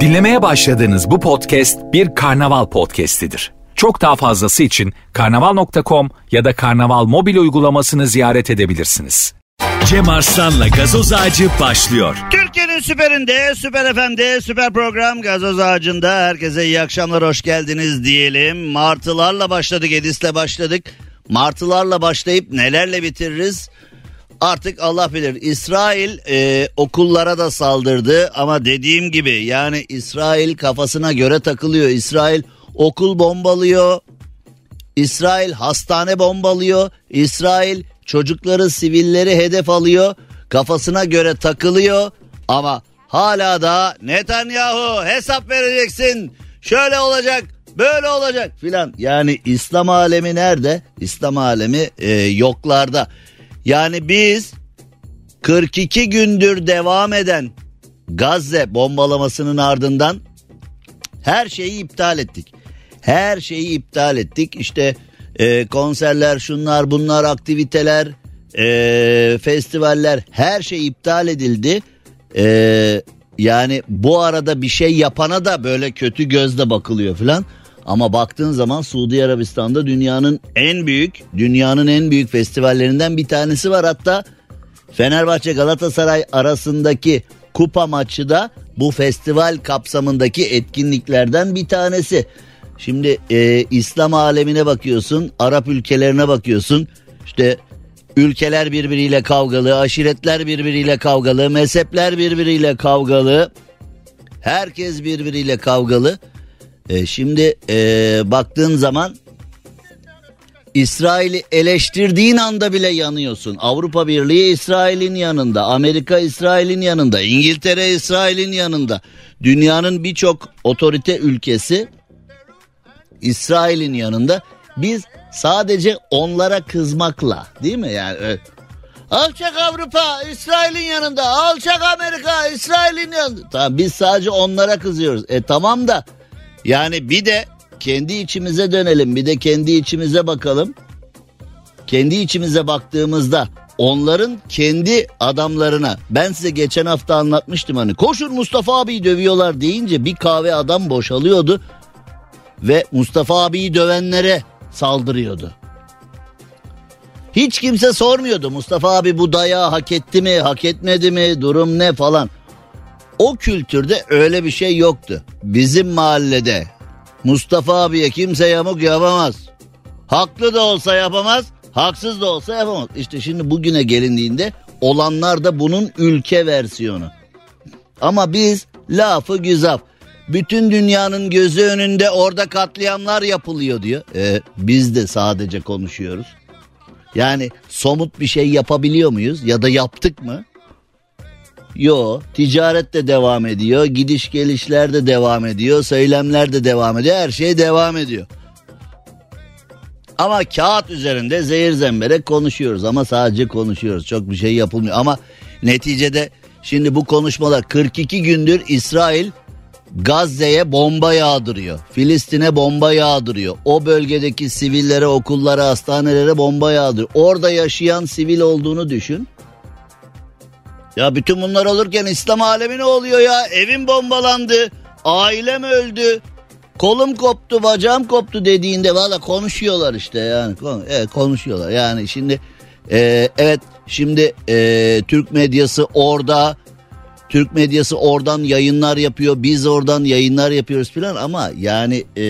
Dinlemeye başladığınız bu podcast bir karnaval podcastidir. Çok daha fazlası için karnaval.com ya da karnaval mobil uygulamasını ziyaret edebilirsiniz. Cem Arslan'la gazoz ağacı başlıyor. Türkiye'nin süperinde, süper FM'de, süper program Gazoz Ağacı'nda herkese iyi akşamlar, hoş geldiniz diyelim. Martılarla başladık, Edis'le başladık. Martılarla başlayıp nelerle bitiririz? Artık Allah bilir. İsrail e, okullara da saldırdı ama dediğim gibi yani İsrail kafasına göre takılıyor. İsrail okul bombalıyor. İsrail hastane bombalıyor. İsrail çocukları, sivilleri hedef alıyor. Kafasına göre takılıyor ama hala da Netanyahu hesap vereceksin. Şöyle olacak, böyle olacak filan. Yani İslam alemi nerede? İslam alemi e, yoklarda. Yani biz 42 gündür devam eden Gazze bombalamasının ardından her şeyi iptal ettik. Her şeyi iptal ettik. İşte e, konserler, şunlar, bunlar, aktiviteler, e, festivaller her şey iptal edildi. E, yani bu arada bir şey yapana da böyle kötü gözle bakılıyor falan. Ama baktığın zaman Suudi Arabistan'da dünyanın en büyük, dünyanın en büyük festivallerinden bir tanesi var. Hatta Fenerbahçe Galatasaray arasındaki kupa maçı da bu festival kapsamındaki etkinliklerden bir tanesi. Şimdi e, İslam alemine bakıyorsun, Arap ülkelerine bakıyorsun. İşte ülkeler birbiriyle kavgalı, aşiretler birbiriyle kavgalı, mezhepler birbiriyle kavgalı. Herkes birbiriyle kavgalı. E, şimdi e, baktığın zaman İsrail'i eleştirdiğin anda bile yanıyorsun. Avrupa Birliği İsrail'in yanında, Amerika İsrail'in yanında, İngiltere İsrail'in yanında. Dünyanın birçok otorite ülkesi İsrail'in yanında. Biz sadece onlara kızmakla değil mi yani evet. Alçak Avrupa İsrail'in yanında, alçak Amerika İsrail'in yanında. Tamam biz sadece onlara kızıyoruz. E tamam da yani bir de kendi içimize dönelim bir de kendi içimize bakalım. Kendi içimize baktığımızda onların kendi adamlarına ben size geçen hafta anlatmıştım hani koşun Mustafa abiyi dövüyorlar deyince bir kahve adam boşalıyordu ve Mustafa abiyi dövenlere saldırıyordu. Hiç kimse sormuyordu Mustafa abi bu dayağı hak etti mi hak etmedi mi durum ne falan. O kültürde öyle bir şey yoktu. Bizim mahallede Mustafa abiye kimse yamuk yapamaz. Haklı da olsa yapamaz, haksız da olsa yapamaz. İşte şimdi bugüne gelindiğinde olanlar da bunun ülke versiyonu. Ama biz lafı güzel. Bütün dünyanın gözü önünde orada katliamlar yapılıyor diyor. E, biz de sadece konuşuyoruz. Yani somut bir şey yapabiliyor muyuz ya da yaptık mı? Yo ticaret de devam ediyor gidiş gelişler de devam ediyor söylemler de devam ediyor her şey devam ediyor. Ama kağıt üzerinde zehir zemberek konuşuyoruz ama sadece konuşuyoruz çok bir şey yapılmıyor ama neticede şimdi bu konuşmalar 42 gündür İsrail Gazze'ye bomba yağdırıyor. Filistin'e bomba yağdırıyor. O bölgedeki sivillere, okullara, hastanelere bomba yağdırıyor. Orada yaşayan sivil olduğunu düşün. Ya bütün bunlar olurken İslam alemi ne oluyor ya? Evim bombalandı, ailem öldü, kolum koptu, bacağım koptu dediğinde valla konuşuyorlar işte yani. Evet konuşuyorlar yani şimdi e, evet şimdi e, Türk medyası orada Türk medyası oradan yayınlar yapıyor. Biz oradan yayınlar yapıyoruz filan ama yani e,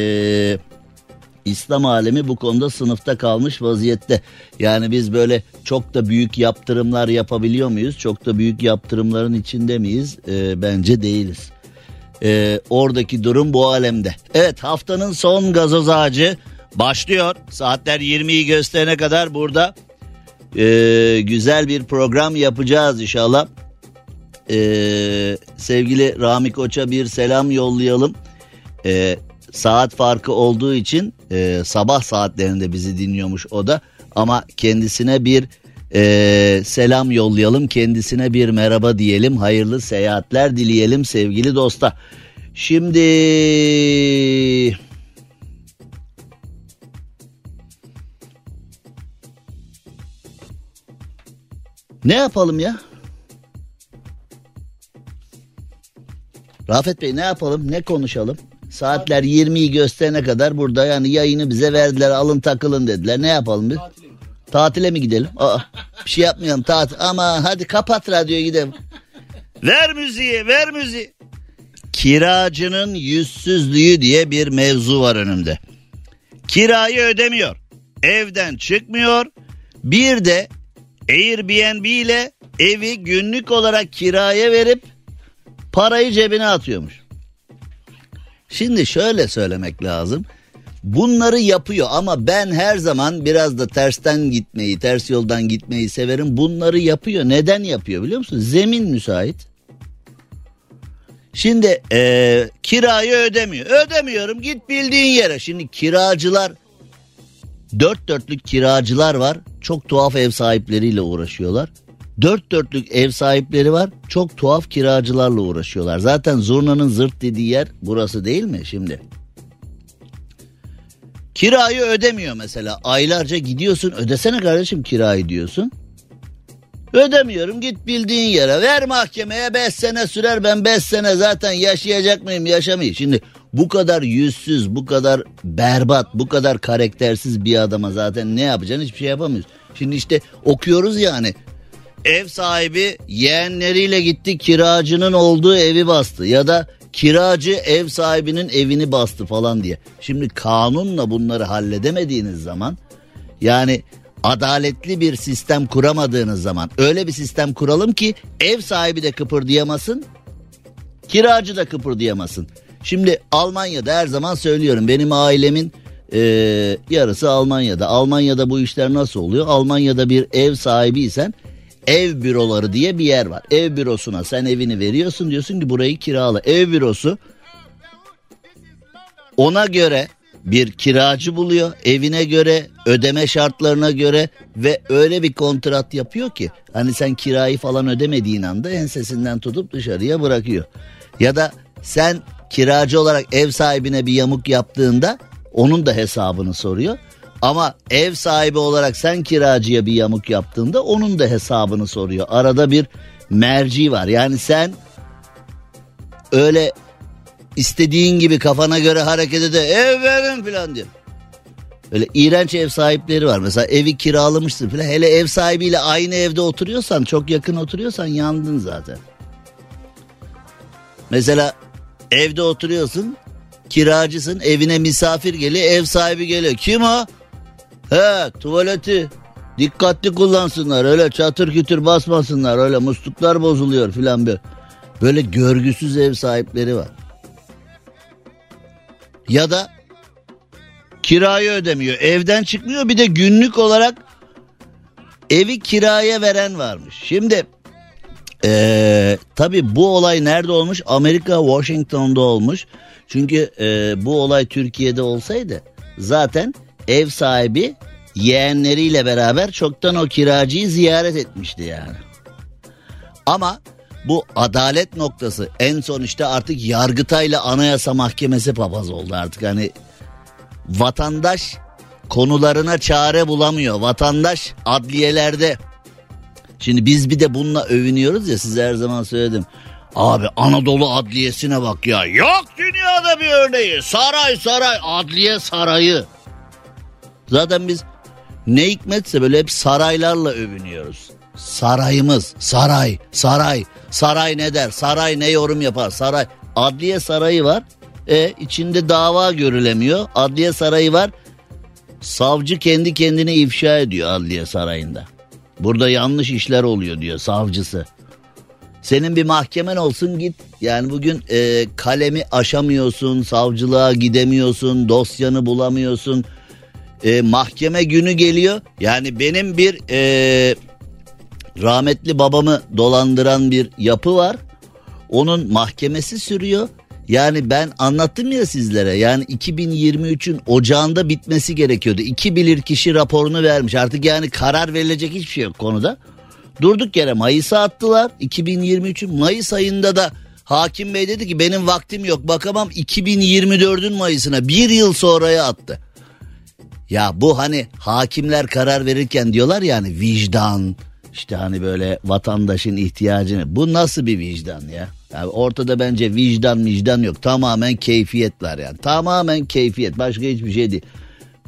İslam alemi bu konuda sınıfta kalmış vaziyette. Yani biz böyle çok da büyük yaptırımlar yapabiliyor muyuz? Çok da büyük yaptırımların içinde miyiz? E, bence değiliz. E, oradaki durum bu alemde. Evet haftanın son gazoz ağacı başlıyor. Saatler 20'yi gösterene kadar burada e, güzel bir program yapacağız inşallah e, sevgili Rami Koç'a bir selam yollayalım. E, saat farkı olduğu için e, sabah saatlerinde bizi dinliyormuş o da. Ama kendisine bir e, selam yollayalım. Kendisine bir merhaba diyelim. Hayırlı seyahatler dileyelim sevgili dosta. Şimdi... Ne yapalım ya? Rafet Bey ne yapalım ne konuşalım? Saatler 20'yi gösterene kadar burada yani yayını bize verdiler alın takılın dediler. Ne yapalım biz? Tatile mi gidelim? Aa, bir şey yapmayalım tatil. Ama hadi kapat radyoyu gidelim. Ver müziği ver müziği. Kiracının yüzsüzlüğü diye bir mevzu var önümde. Kirayı ödemiyor. Evden çıkmıyor. Bir de Airbnb ile evi günlük olarak kiraya verip parayı cebine atıyormuş. Şimdi şöyle söylemek lazım. Bunları yapıyor ama ben her zaman biraz da tersten gitmeyi, ters yoldan gitmeyi severim. Bunları yapıyor. Neden yapıyor biliyor musun? Zemin müsait. Şimdi e, kirayı ödemiyor. Ödemiyorum git bildiğin yere. Şimdi kiracılar dört dörtlük kiracılar var. Çok tuhaf ev sahipleriyle uğraşıyorlar. Dört dörtlük ev sahipleri var. Çok tuhaf kiracılarla uğraşıyorlar. Zaten zurnanın zırt dediği yer burası değil mi şimdi? Kirayı ödemiyor mesela. Aylarca gidiyorsun ödesene kardeşim kirayı diyorsun. Ödemiyorum git bildiğin yere ver mahkemeye 5 sene sürer ben 5 sene zaten yaşayacak mıyım yaşamayayım. Şimdi bu kadar yüzsüz bu kadar berbat bu kadar karaktersiz bir adama zaten ne yapacaksın hiçbir şey yapamıyorsun. Şimdi işte okuyoruz yani ev sahibi yeğenleriyle gitti kiracının olduğu evi bastı ya da kiracı ev sahibinin evini bastı falan diye. Şimdi kanunla bunları halledemediğiniz zaman yani adaletli bir sistem kuramadığınız zaman öyle bir sistem kuralım ki ev sahibi de kıpırdayamasın kiracı da kıpırdayamasın. Şimdi Almanya'da her zaman söylüyorum benim ailemin e, yarısı Almanya'da. Almanya'da bu işler nasıl oluyor? Almanya'da bir ev sahibiysen ev büroları diye bir yer var. Ev bürosuna sen evini veriyorsun diyorsun ki burayı kirala. Ev bürosu ona göre bir kiracı buluyor evine göre ödeme şartlarına göre ve öyle bir kontrat yapıyor ki hani sen kirayı falan ödemediğin anda ensesinden tutup dışarıya bırakıyor. Ya da sen kiracı olarak ev sahibine bir yamuk yaptığında onun da hesabını soruyor. Ama ev sahibi olarak sen kiracıya bir yamuk yaptığında onun da hesabını soruyor. Arada bir merci var. Yani sen öyle istediğin gibi kafana göre hareket ede ev verin filan diyor. Öyle iğrenç ev sahipleri var. Mesela evi kiralamışsın filan. Hele ev sahibiyle aynı evde oturuyorsan çok yakın oturuyorsan yandın zaten. Mesela evde oturuyorsun kiracısın evine misafir geliyor ev sahibi geliyor. Kim o? He tuvaleti dikkatli kullansınlar öyle çatır kütür basmasınlar öyle musluklar bozuluyor filan böyle. Böyle görgüsüz ev sahipleri var. Ya da kirayı ödemiyor evden çıkmıyor bir de günlük olarak evi kiraya veren varmış. Şimdi ee, tabii bu olay nerede olmuş? Amerika Washington'da olmuş. Çünkü e, bu olay Türkiye'de olsaydı zaten ev sahibi yeğenleriyle beraber çoktan o kiracıyı ziyaret etmişti yani. Ama bu adalet noktası en son işte artık Yargıtay'la Anayasa Mahkemesi papaz oldu artık. Hani vatandaş konularına çare bulamıyor. Vatandaş adliyelerde. Şimdi biz bir de bununla övünüyoruz ya size her zaman söyledim. Abi Anadolu Adliyesi'ne bak ya. Yok dünyada bir örneği. Saray saray adliye sarayı. Zaten biz ne hikmetse böyle hep saraylarla övünüyoruz. Sarayımız, saray, saray, saray ne der, saray ne yorum yapar, saray. Adliye sarayı var, e içinde dava görülemiyor. Adliye sarayı var, savcı kendi kendini ifşa ediyor adliye sarayında. Burada yanlış işler oluyor diyor savcısı. Senin bir mahkemen olsun git. Yani bugün e, kalemi aşamıyorsun, savcılığa gidemiyorsun, dosyanı bulamıyorsun e, mahkeme günü geliyor. Yani benim bir e, rahmetli babamı dolandıran bir yapı var. Onun mahkemesi sürüyor. Yani ben anlattım ya sizlere yani 2023'ün ocağında bitmesi gerekiyordu. İki bilir kişi raporunu vermiş artık yani karar verilecek hiçbir şey yok konuda. Durduk yere Mayıs'a attılar 2023'ün Mayıs ayında da hakim bey dedi ki benim vaktim yok bakamam 2024'ün Mayıs'ına bir yıl sonraya attı. Ya bu hani hakimler karar verirken diyorlar yani vicdan, İşte hani böyle vatandaşın ihtiyacını. Bu nasıl bir vicdan ya? Yani ortada bence vicdan vicdan yok. Tamamen keyfiyet var yani. Tamamen keyfiyet. Başka hiçbir şey değil.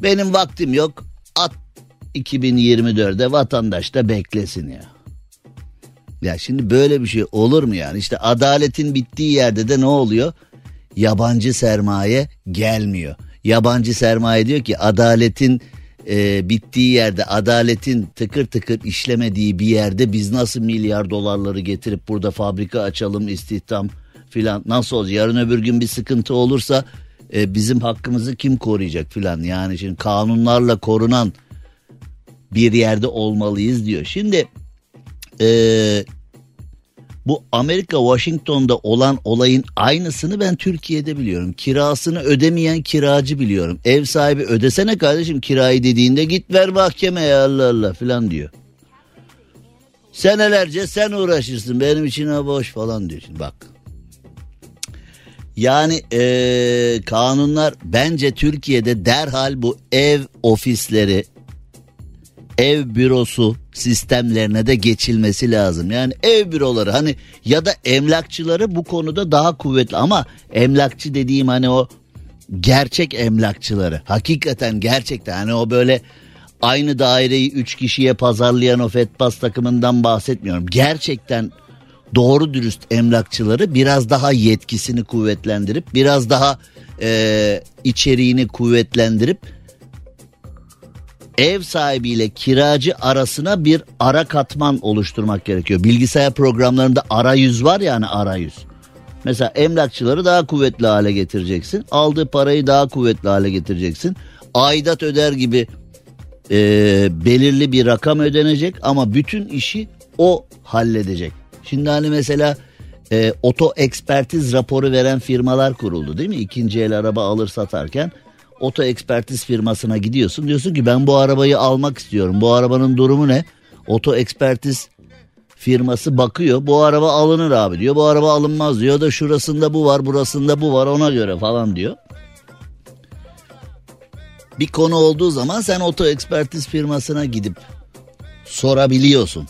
Benim vaktim yok. At 2024'de vatandaş da beklesin ya. Ya şimdi böyle bir şey olur mu yani? İşte adaletin bittiği yerde de ne oluyor? Yabancı sermaye gelmiyor. Yabancı sermaye diyor ki adaletin e, bittiği yerde adaletin tıkır tıkır işlemediği bir yerde biz nasıl milyar dolarları getirip burada fabrika açalım istihdam filan nasıl olacak yarın öbür gün bir sıkıntı olursa e, bizim hakkımızı kim koruyacak filan yani şimdi kanunlarla korunan bir yerde olmalıyız diyor. Şimdi e, bu Amerika Washington'da olan olayın aynısını ben Türkiye'de biliyorum. Kirasını ödemeyen kiracı biliyorum. Ev sahibi ödesene kardeşim kirayı dediğinde git ver mahkemeye Allah Allah filan diyor. Senelerce sen uğraşırsın benim için o boş falan diyor. Şimdi bak. Yani ee, kanunlar bence Türkiye'de derhal bu ev ofisleri ev bürosu sistemlerine de geçilmesi lazım. Yani ev büroları hani ya da emlakçıları bu konuda daha kuvvetli ama emlakçı dediğim hani o gerçek emlakçıları hakikaten gerçekten hani o böyle aynı daireyi üç kişiye pazarlayan o Fetbas takımından bahsetmiyorum. Gerçekten doğru dürüst emlakçıları biraz daha yetkisini kuvvetlendirip biraz daha e, içeriğini kuvvetlendirip ev sahibiyle kiracı arasına bir ara katman oluşturmak gerekiyor. Bilgisayar programlarında arayüz var ya hani arayüz. Mesela emlakçıları daha kuvvetli hale getireceksin. Aldığı parayı daha kuvvetli hale getireceksin. Aidat öder gibi e, belirli bir rakam ödenecek ama bütün işi o halledecek. Şimdi hani mesela e, oto ekspertiz raporu veren firmalar kuruldu değil mi? İkinci el araba alır satarken oto ekspertiz firmasına gidiyorsun. Diyorsun ki ben bu arabayı almak istiyorum. Bu arabanın durumu ne? Oto ekspertiz firması bakıyor. Bu araba alınır abi diyor. Bu araba alınmaz diyor da şurasında bu var burasında bu var ona göre falan diyor. Bir konu olduğu zaman sen oto ekspertiz firmasına gidip sorabiliyorsun.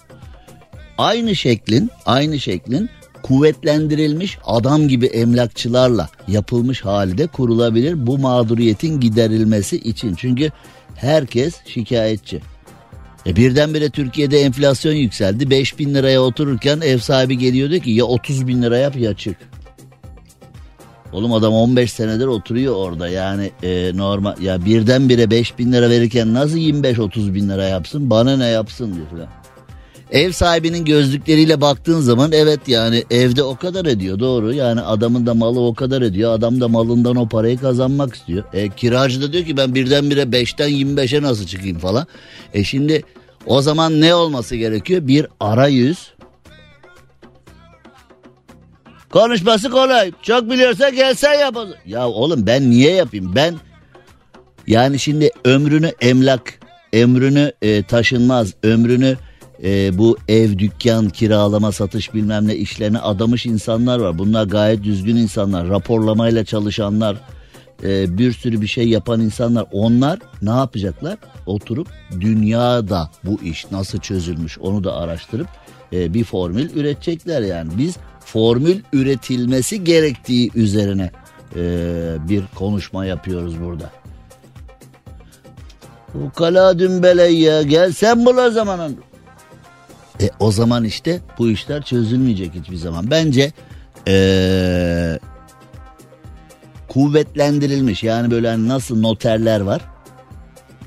Aynı şeklin, aynı şeklin kuvvetlendirilmiş adam gibi emlakçılarla yapılmış halde kurulabilir bu mağduriyetin giderilmesi için. Çünkü herkes şikayetçi. E birdenbire Türkiye'de enflasyon yükseldi. 5 bin liraya otururken ev sahibi geliyor diyor ki ya 30 bin lira yap ya çık. Oğlum adam 15 senedir oturuyor orada yani e, normal ya birdenbire 5 bin lira verirken nasıl 25-30 bin lira yapsın bana ne yapsın diyor falan. Ev sahibinin gözlükleriyle baktığın zaman evet yani evde o kadar ediyor doğru. Yani adamın da malı o kadar ediyor. Adam da malından o parayı kazanmak istiyor. E, kiracı da diyor ki ben birdenbire 5'ten 25'e nasıl çıkayım falan. E şimdi o zaman ne olması gerekiyor? Bir arayüz. Konuşması kolay. Çok biliyorsa gelsen yap. Ya oğlum ben niye yapayım? Ben yani şimdi ömrünü emlak, ömrünü e, taşınmaz, ömrünü e, bu ev, dükkan, kiralama, satış bilmem ne işlerine adamış insanlar var. Bunlar gayet düzgün insanlar. Raporlamayla çalışanlar, e, bir sürü bir şey yapan insanlar. Onlar ne yapacaklar? Oturup dünyada bu iş nasıl çözülmüş onu da araştırıp e, bir formül üretecekler yani. Biz formül üretilmesi gerektiği üzerine e, bir konuşma yapıyoruz burada. Bu kala dümbeley ya gel sen bul o zaman. E, o zaman işte bu işler çözülmeyecek hiçbir zaman. Bence ee, kuvvetlendirilmiş yani böyle hani nasıl noterler var.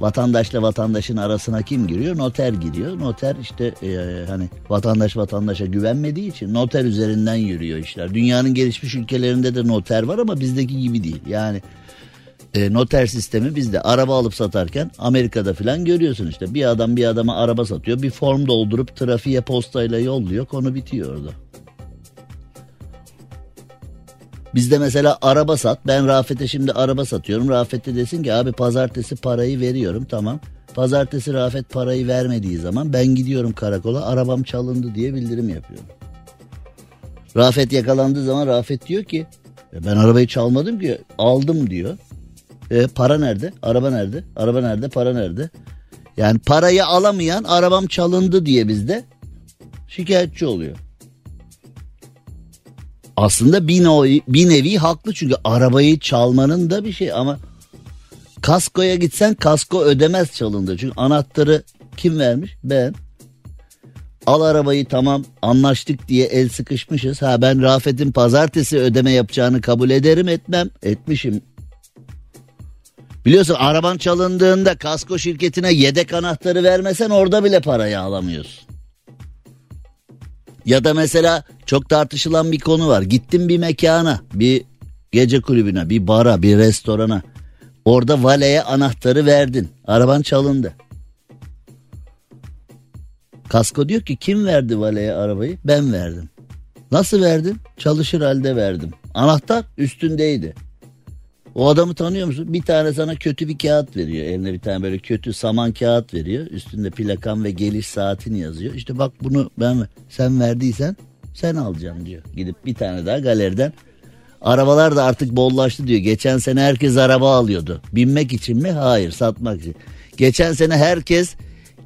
Vatandaşla vatandaşın arasına kim giriyor? Noter giriyor. Noter işte e, hani vatandaş vatandaşa güvenmediği için noter üzerinden yürüyor işler. Dünyanın gelişmiş ülkelerinde de noter var ama bizdeki gibi değil. Yani e, noter sistemi bizde araba alıp satarken Amerika'da falan görüyorsun işte bir adam bir adama araba satıyor bir form doldurup trafiğe postayla yolluyor konu bitiyor orada. Bizde mesela araba sat ben Rafet'e şimdi araba satıyorum Rafet'e desin ki abi pazartesi parayı veriyorum tamam. Pazartesi Rafet parayı vermediği zaman ben gidiyorum karakola arabam çalındı diye bildirim yapıyorum. Rafet yakalandığı zaman Rafet diyor ki ben arabayı çalmadım ki aldım diyor. E, para nerede? Araba nerede? Araba nerede? Para nerede? Yani parayı alamayan arabam çalındı diye bizde şikayetçi oluyor. Aslında bir nevi, bir nevi haklı çünkü arabayı çalmanın da bir şey ama kaskoya gitsen kasko ödemez çalındı. Çünkü anahtarı kim vermiş? Ben. Al arabayı tamam anlaştık diye el sıkışmışız. Ha ben Rafet'in pazartesi ödeme yapacağını kabul ederim etmem. Etmişim. Biliyorsun araban çalındığında kasko şirketine yedek anahtarı vermesen orada bile parayı alamıyorsun. Ya da mesela çok tartışılan bir konu var. Gittin bir mekana, bir gece kulübüne, bir bara, bir restorana. Orada valeye anahtarı verdin. Araban çalındı. Kasko diyor ki kim verdi valeye arabayı? Ben verdim. Nasıl verdin? Çalışır halde verdim. Anahtar üstündeydi. O adamı tanıyor musun? Bir tane sana kötü bir kağıt veriyor. Eline bir tane böyle kötü saman kağıt veriyor. Üstünde plakan ve geliş saatini yazıyor. İşte bak bunu ben sen verdiysen sen alacaksın diyor. Gidip bir tane daha galeriden. Arabalar da artık bollaştı diyor. Geçen sene herkes araba alıyordu. Binmek için mi? Hayır satmak için. Geçen sene herkes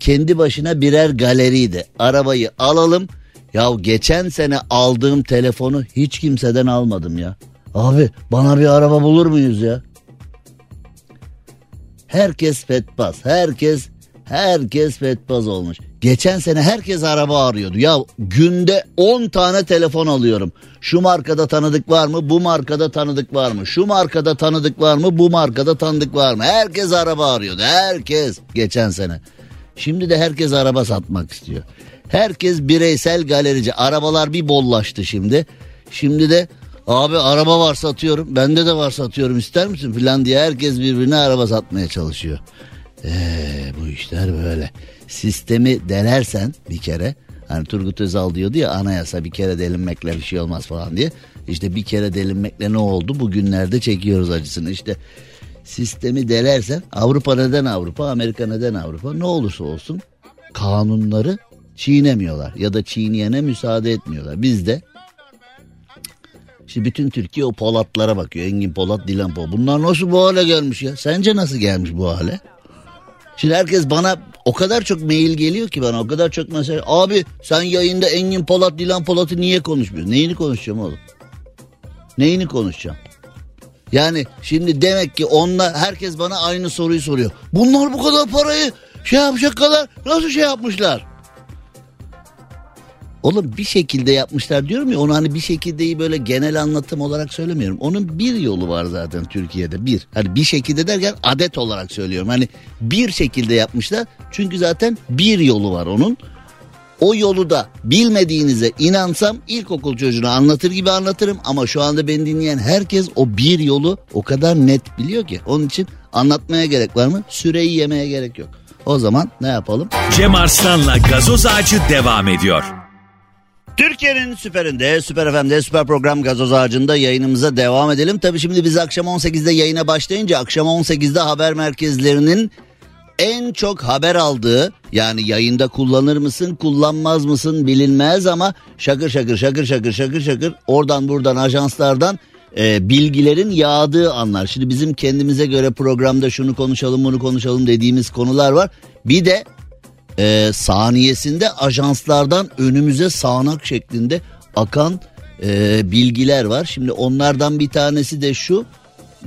kendi başına birer galeriydi. Arabayı alalım. Ya geçen sene aldığım telefonu hiç kimseden almadım ya. Abi bana bir araba bulur muyuz ya? Herkes fetbaz. Herkes herkes fetbaz olmuş. Geçen sene herkes araba arıyordu. Ya günde 10 tane telefon alıyorum. Şu markada tanıdık var mı? Bu markada tanıdık var mı? Şu markada tanıdık var mı? Bu markada tanıdık var mı? Herkes araba arıyordu. Herkes geçen sene. Şimdi de herkes araba satmak istiyor. Herkes bireysel galerici. Arabalar bir bollaştı şimdi. Şimdi de abi araba var satıyorum. Bende de var satıyorum ister misin filan diye herkes birbirine araba satmaya çalışıyor. Eee bu işler böyle. Sistemi delersen bir kere hani Turgut Özal diyordu ya anayasa bir kere delinmekle bir şey olmaz falan diye. İşte bir kere delinmekle ne oldu? Bugünlerde çekiyoruz acısını. İşte sistemi delersen Avrupa neden Avrupa, Amerika neden Avrupa ne olursa olsun kanunları çiğnemiyorlar ya da çiğneyene müsaade etmiyorlar. Biz de Şimdi bütün Türkiye o Polatlara bakıyor. Engin Polat, Dilan Polat. Bunlar nasıl bu hale gelmiş ya? Sence nasıl gelmiş bu hale? Şimdi herkes bana o kadar çok mail geliyor ki bana o kadar çok mesaj. Abi sen yayında Engin Polat, Dilan Polat'ı niye konuşmuyorsun? Neyini konuşacağım oğlum? Neyini konuşacağım? Yani şimdi demek ki onlar herkes bana aynı soruyu soruyor. Bunlar bu kadar parayı şey yapacak kadar nasıl şey yapmışlar? Oğlum bir şekilde yapmışlar diyorum ya onu hani bir şekildeyi böyle genel anlatım olarak söylemiyorum. Onun bir yolu var zaten Türkiye'de bir. Hani bir şekilde derken adet olarak söylüyorum. Hani bir şekilde yapmışlar çünkü zaten bir yolu var onun. O yolu da bilmediğinize inansam ilkokul çocuğuna anlatır gibi anlatırım ama şu anda beni dinleyen herkes o bir yolu o kadar net biliyor ki. Onun için anlatmaya gerek var mı? Süreyi yemeye gerek yok. O zaman ne yapalım? Cem Arslan'la gazoz ağacı devam ediyor. Türkiye'nin süperinde, süper FM'de, süper program gazoz ağacında yayınımıza devam edelim. Tabii şimdi biz akşam 18'de yayına başlayınca akşam 18'de haber merkezlerinin en çok haber aldığı yani yayında kullanır mısın kullanmaz mısın bilinmez ama şakır şakır şakır şakır şakır şakır oradan buradan ajanslardan e, bilgilerin yağdığı anlar. Şimdi bizim kendimize göre programda şunu konuşalım bunu konuşalım dediğimiz konular var. Bir de e, saniyesinde ajanslardan önümüze sağanak şeklinde akan e, bilgiler var. Şimdi onlardan bir tanesi de şu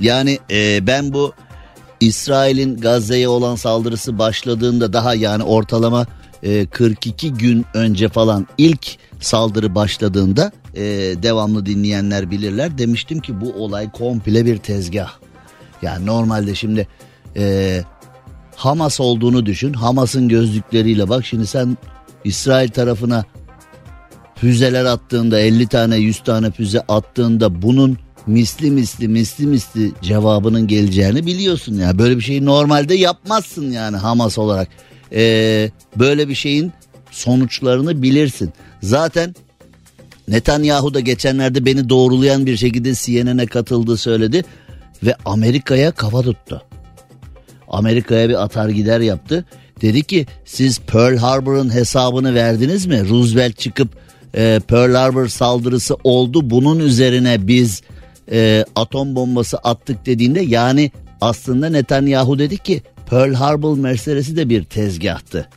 yani e, ben bu İsrail'in Gazze'ye olan saldırısı başladığında daha yani ortalama e, 42 gün önce falan ilk saldırı başladığında e, devamlı dinleyenler bilirler. Demiştim ki bu olay komple bir tezgah. Yani normalde şimdi e, Hamas olduğunu düşün. Hamas'ın gözlükleriyle bak şimdi sen İsrail tarafına füzeler attığında 50 tane 100 tane füze attığında bunun misli misli misli misli cevabının geleceğini biliyorsun ya. Böyle bir şeyi normalde yapmazsın yani Hamas olarak. Ee, böyle bir şeyin sonuçlarını bilirsin. Zaten Netanyahu da geçenlerde beni doğrulayan bir şekilde CNN'e katıldı söyledi ve Amerika'ya kafa tuttu. Amerika'ya bir atar gider yaptı. Dedi ki siz Pearl Harbor'ın hesabını verdiniz mi? Roosevelt çıkıp e, Pearl Harbor saldırısı oldu. Bunun üzerine biz e, atom bombası attık dediğinde yani aslında Netanyahu dedi ki Pearl Harbor meselesi de bir tezgahtı.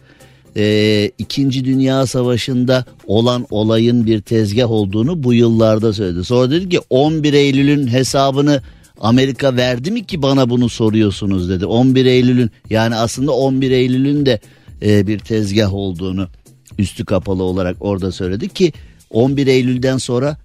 e, İkinci Dünya Savaşı'nda olan olayın bir tezgah olduğunu bu yıllarda söyledi. Sonra dedi ki 11 Eylül'ün hesabını Amerika verdi mi ki bana bunu soruyorsunuz dedi. 11 Eylül'ün yani aslında 11 Eylül'ün de e, bir tezgah olduğunu üstü kapalı olarak orada söyledi ki 11 Eylül'den sonra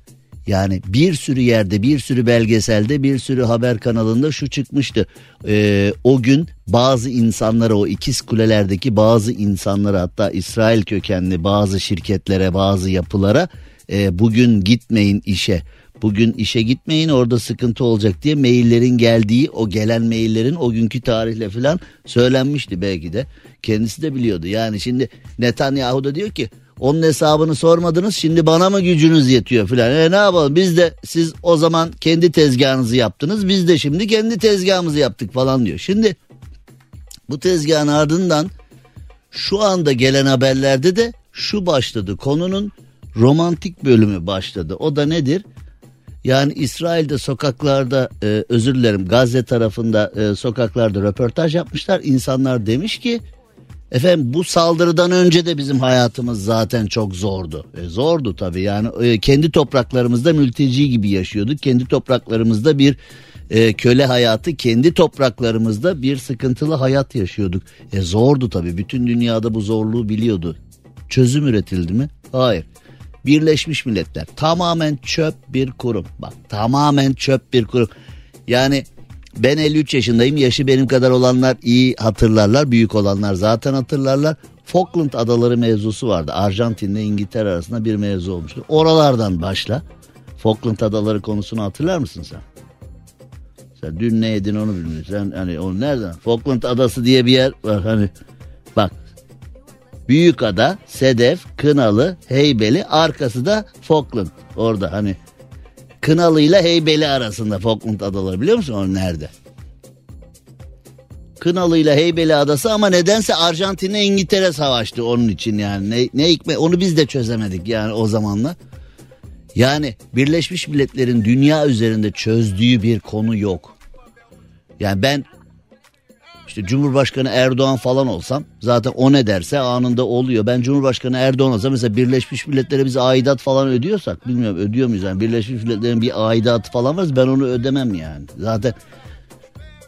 yani bir sürü yerde bir sürü belgeselde bir sürü haber kanalında şu çıkmıştı. Ee, o gün bazı insanlara o ikiz kulelerdeki bazı insanlara hatta İsrail kökenli bazı şirketlere bazı yapılara e, bugün gitmeyin işe. Bugün işe gitmeyin orada sıkıntı olacak diye maillerin geldiği o gelen maillerin o günkü tarihle falan söylenmişti belki de. Kendisi de biliyordu yani şimdi Netanyahu da diyor ki onun hesabını sormadınız şimdi bana mı gücünüz yetiyor filan. E ne yapalım biz de siz o zaman kendi tezgahınızı yaptınız biz de şimdi kendi tezgahımızı yaptık falan diyor. Şimdi bu tezgahın ardından şu anda gelen haberlerde de şu başladı konunun romantik bölümü başladı. O da nedir? Yani İsrail'de sokaklarda e, özür dilerim Gazze tarafında e, sokaklarda röportaj yapmışlar. İnsanlar demiş ki Efendim bu saldırıdan önce de bizim hayatımız zaten çok zordu. E, zordu tabii yani e, kendi topraklarımızda mülteci gibi yaşıyorduk. Kendi topraklarımızda bir e, köle hayatı, kendi topraklarımızda bir sıkıntılı hayat yaşıyorduk. E, zordu tabii bütün dünyada bu zorluğu biliyordu. Çözüm üretildi mi? Hayır. Birleşmiş Milletler tamamen çöp bir kurum. Bak tamamen çöp bir kurum. Yani ben 53 yaşındayım. Yaşı benim kadar olanlar iyi hatırlarlar. Büyük olanlar zaten hatırlarlar. Falkland Adaları mevzusu vardı. Arjantin ile İngiltere arasında bir mevzu olmuştu. Oralardan başla. Falkland Adaları konusunu hatırlar mısın sen? Sen dün ne yedin onu bilmiyorsun. Sen hani onu nereden? Falkland Adası diye bir yer var. Hani bak Büyük ada, Sedef, Kınalı, Heybeli arkası da Falkland. Orada hani Kınalı ile Heybeli arasında Falkland adaları biliyor musun o nerede? Kınalı ile Heybeli adası ama nedense Arjantin'le İngiltere savaştı onun için yani. Ne, ne hikmet onu biz de çözemedik yani o zamanla. Yani Birleşmiş Milletler'in dünya üzerinde çözdüğü bir konu yok. Yani ben işte Cumhurbaşkanı Erdoğan falan olsam zaten o ne derse anında oluyor. Ben Cumhurbaşkanı Erdoğan olsam mesela Birleşmiş Milletler'e biz aidat falan ödüyorsak bilmiyorum ödüyor muyuz yani Birleşmiş Milletler'in bir aidatı falan var ben onu ödemem yani. Zaten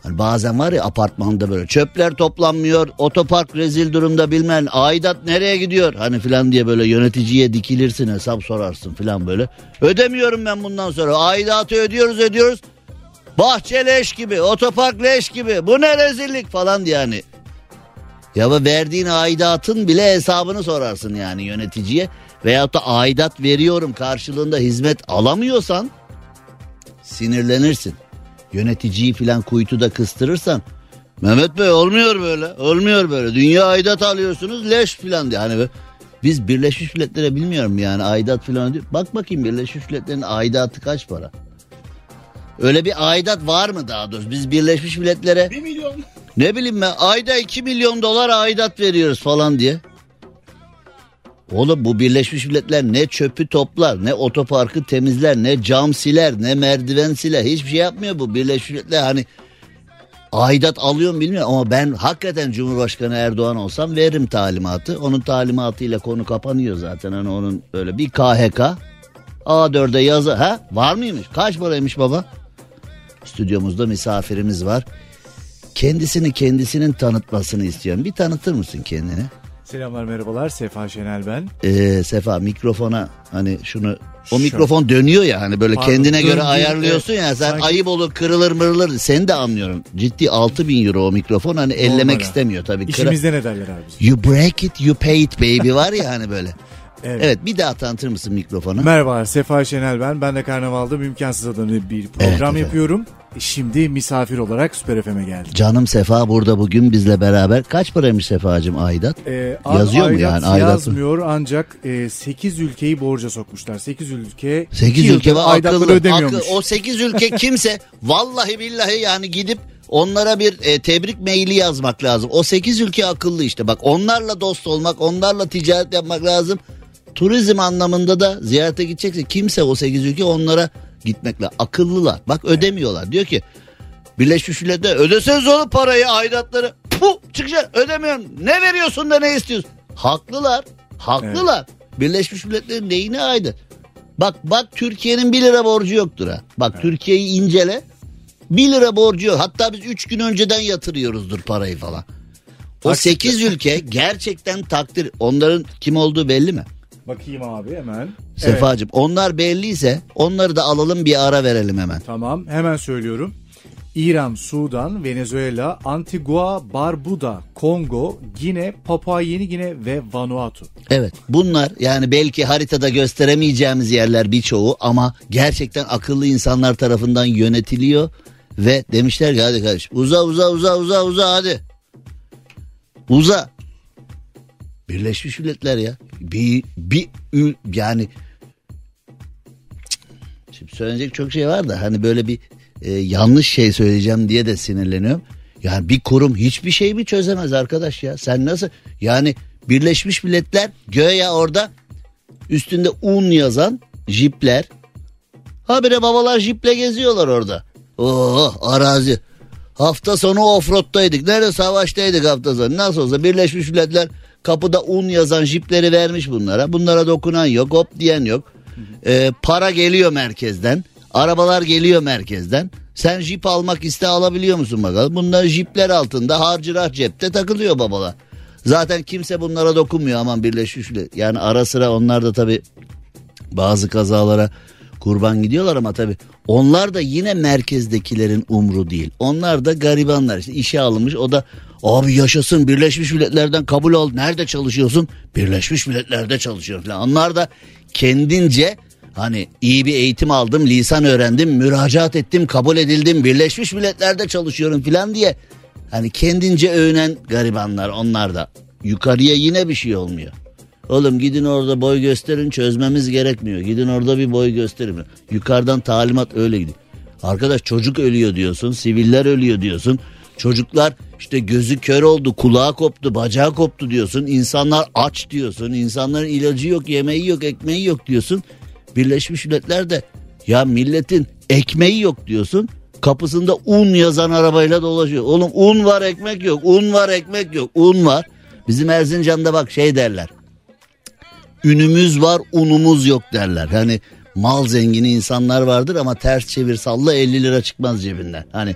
hani bazen var ya apartmanda böyle çöpler toplanmıyor otopark rezil durumda bilmem aidat nereye gidiyor hani filan diye böyle yöneticiye dikilirsin hesap sorarsın filan böyle. Ödemiyorum ben bundan sonra aidatı ödüyoruz ödüyoruz Bahçe leş gibi, otopark leş gibi. Bu ne rezillik falan diye yani. Ya verdiğin aidatın bile hesabını sorarsın yani yöneticiye. Veyahut da aidat veriyorum karşılığında hizmet alamıyorsan sinirlenirsin. Yöneticiyi filan kuytuda kıstırırsan Mehmet Bey olmuyor böyle olmuyor böyle dünya aidat alıyorsunuz leş filan diye. Hani biz Birleşmiş Milletler'e bilmiyorum yani aidat filan diyor. Bak bakayım Birleşmiş Milletler'in aidatı kaç para? Öyle bir aidat var mı daha doğrusu? Biz Birleşmiş Milletler'e... Bir milyon. Ne bileyim ben ayda 2 milyon dolar aidat veriyoruz falan diye. Oğlum bu Birleşmiş Milletler ne çöpü toplar, ne otoparkı temizler, ne cam siler, ne merdiven siler. Hiçbir şey yapmıyor bu Birleşmiş Milletler. Hani aidat alıyor mu bilmiyorum ama ben hakikaten Cumhurbaşkanı Erdoğan olsam veririm talimatı. Onun talimatıyla konu kapanıyor zaten. Hani onun böyle bir KHK A4'e yazı ha var mıymış? Kaç paraymış baba? Stüdyomuzda misafirimiz var. Kendisini kendisinin tanıtmasını istiyorum. Bir tanıtır mısın kendini? Selamlar merhabalar Sefa Şenel ben. Ee, Sefa mikrofona hani şunu o mikrofon dönüyor ya hani böyle Pardon, kendine göre ayarlıyorsun ya sen Sanki... ayıp olur kırılır mırılır seni de anlıyorum. Ciddi 6000 euro o mikrofon hani ellemek Normal istemiyor tabii. İşimizde ne derler abi? You break it you pay it baby var ya hani böyle. Evet. evet bir daha tanıtır mısın mikrofonu? Merhaba Sefa Şenel ben. Ben de Karnaval'da Mümkansız adını bir program evet, yapıyorum. Şimdi misafir olarak Süper FM'e geldim. Canım Sefa burada bugün bizle beraber. Kaç paraymış Sefa'cığım aidat? Ee, Yazıyor mu yani aidat? Yazmıyor ancak e, 8 ülkeyi borca sokmuşlar. 8 ülke 8 ülke var akıllı, ödemiyormuş. Akıl, o 8 ülke kimse vallahi billahi yani gidip Onlara bir e, tebrik maili yazmak lazım. O 8 ülke akıllı işte. Bak onlarla dost olmak, onlarla ticaret yapmak lazım turizm anlamında da ziyarete gidecekse kimse o 8 ülke onlara gitmekle akıllılar. Bak ödemiyorlar. Diyor ki Birleşmiş Milletler ödeseniz oğlum parayı aidatları. Puh çıkacak ödemiyorsun. Ne veriyorsun da ne istiyorsun? Haklılar. Haklılar. Birleşmiş Milletler'in neyine aydın? Bak bak Türkiye'nin 1 lira borcu yoktur ha. Bak Türkiye'yi incele. 1 lira borcu yok. Hatta biz 3 gün önceden yatırıyoruzdur parayı falan. O Hakikaten. 8 ülke gerçekten takdir. Onların kim olduğu belli mi? Bakayım abi hemen. Evet, Sefacığım onlar belliyse onları da alalım bir ara verelim hemen. tamam hemen söylüyorum. İran, Sudan, Venezuela, Antigua, Barbuda, Kongo, Gine, Papua Yeni Gine ve Vanuatu. Evet bunlar yani belki haritada gösteremeyeceğimiz yerler birçoğu ama gerçekten akıllı insanlar tarafından yönetiliyor ve demişler ki hadi kardeşim uza uza uza uza uza hadi. Uza. Birleşmiş Milletler ya. Bir, bir yani Şimdi söyleyecek çok şey var da hani böyle bir e, yanlış şey söyleyeceğim diye de sinirleniyorum. Yani bir kurum hiçbir şey mi çözemez arkadaş ya? Sen nasıl yani Birleşmiş Milletler göğe orada üstünde un yazan jipler. Habire babalar jiple geziyorlar orada. Oh arazi. Hafta sonu offroad'daydık. Nerede savaştaydık hafta sonu. Nasıl olsa Birleşmiş Milletler kapıda un yazan jipleri vermiş bunlara. Bunlara dokunan yok, hop diyen yok. Ee, para geliyor merkezden. Arabalar geliyor merkezden. Sen jip almak iste alabiliyor musun bakalım? Bunlar jipler altında harcırah cepte takılıyor babalar. Zaten kimse bunlara dokunmuyor aman Birleşmiş. Yani ara sıra onlar da tabii bazı kazalara kurban gidiyorlar ama tabii onlar da yine merkezdekilerin umru değil. Onlar da garibanlar işte işe alınmış o da abi yaşasın Birleşmiş Milletler'den kabul ol. Nerede çalışıyorsun? Birleşmiş Milletler'de çalışıyorum falan. Onlar da kendince hani iyi bir eğitim aldım, lisan öğrendim, müracaat ettim, kabul edildim, Birleşmiş Milletler'de çalışıyorum falan diye hani kendince övünen garibanlar onlar da. Yukarıya yine bir şey olmuyor. Oğlum gidin orada boy gösterin çözmemiz gerekmiyor. Gidin orada bir boy gösterin. Yukarıdan talimat öyle gidiyor. Arkadaş çocuk ölüyor diyorsun. Siviller ölüyor diyorsun. Çocuklar işte gözü kör oldu, kulağı koptu, bacağı koptu diyorsun. İnsanlar aç diyorsun. İnsanların ilacı yok, yemeği yok, ekmeği yok diyorsun. Birleşmiş Milletler de ya milletin ekmeği yok diyorsun. Kapısında un yazan arabayla dolaşıyor. Oğlum un var ekmek yok. Un var ekmek yok. Un var. Bizim Erzincan'da bak şey derler ünümüz var unumuz yok derler. Hani mal zengini insanlar vardır ama ters çevir salla 50 lira çıkmaz cebinden. Hani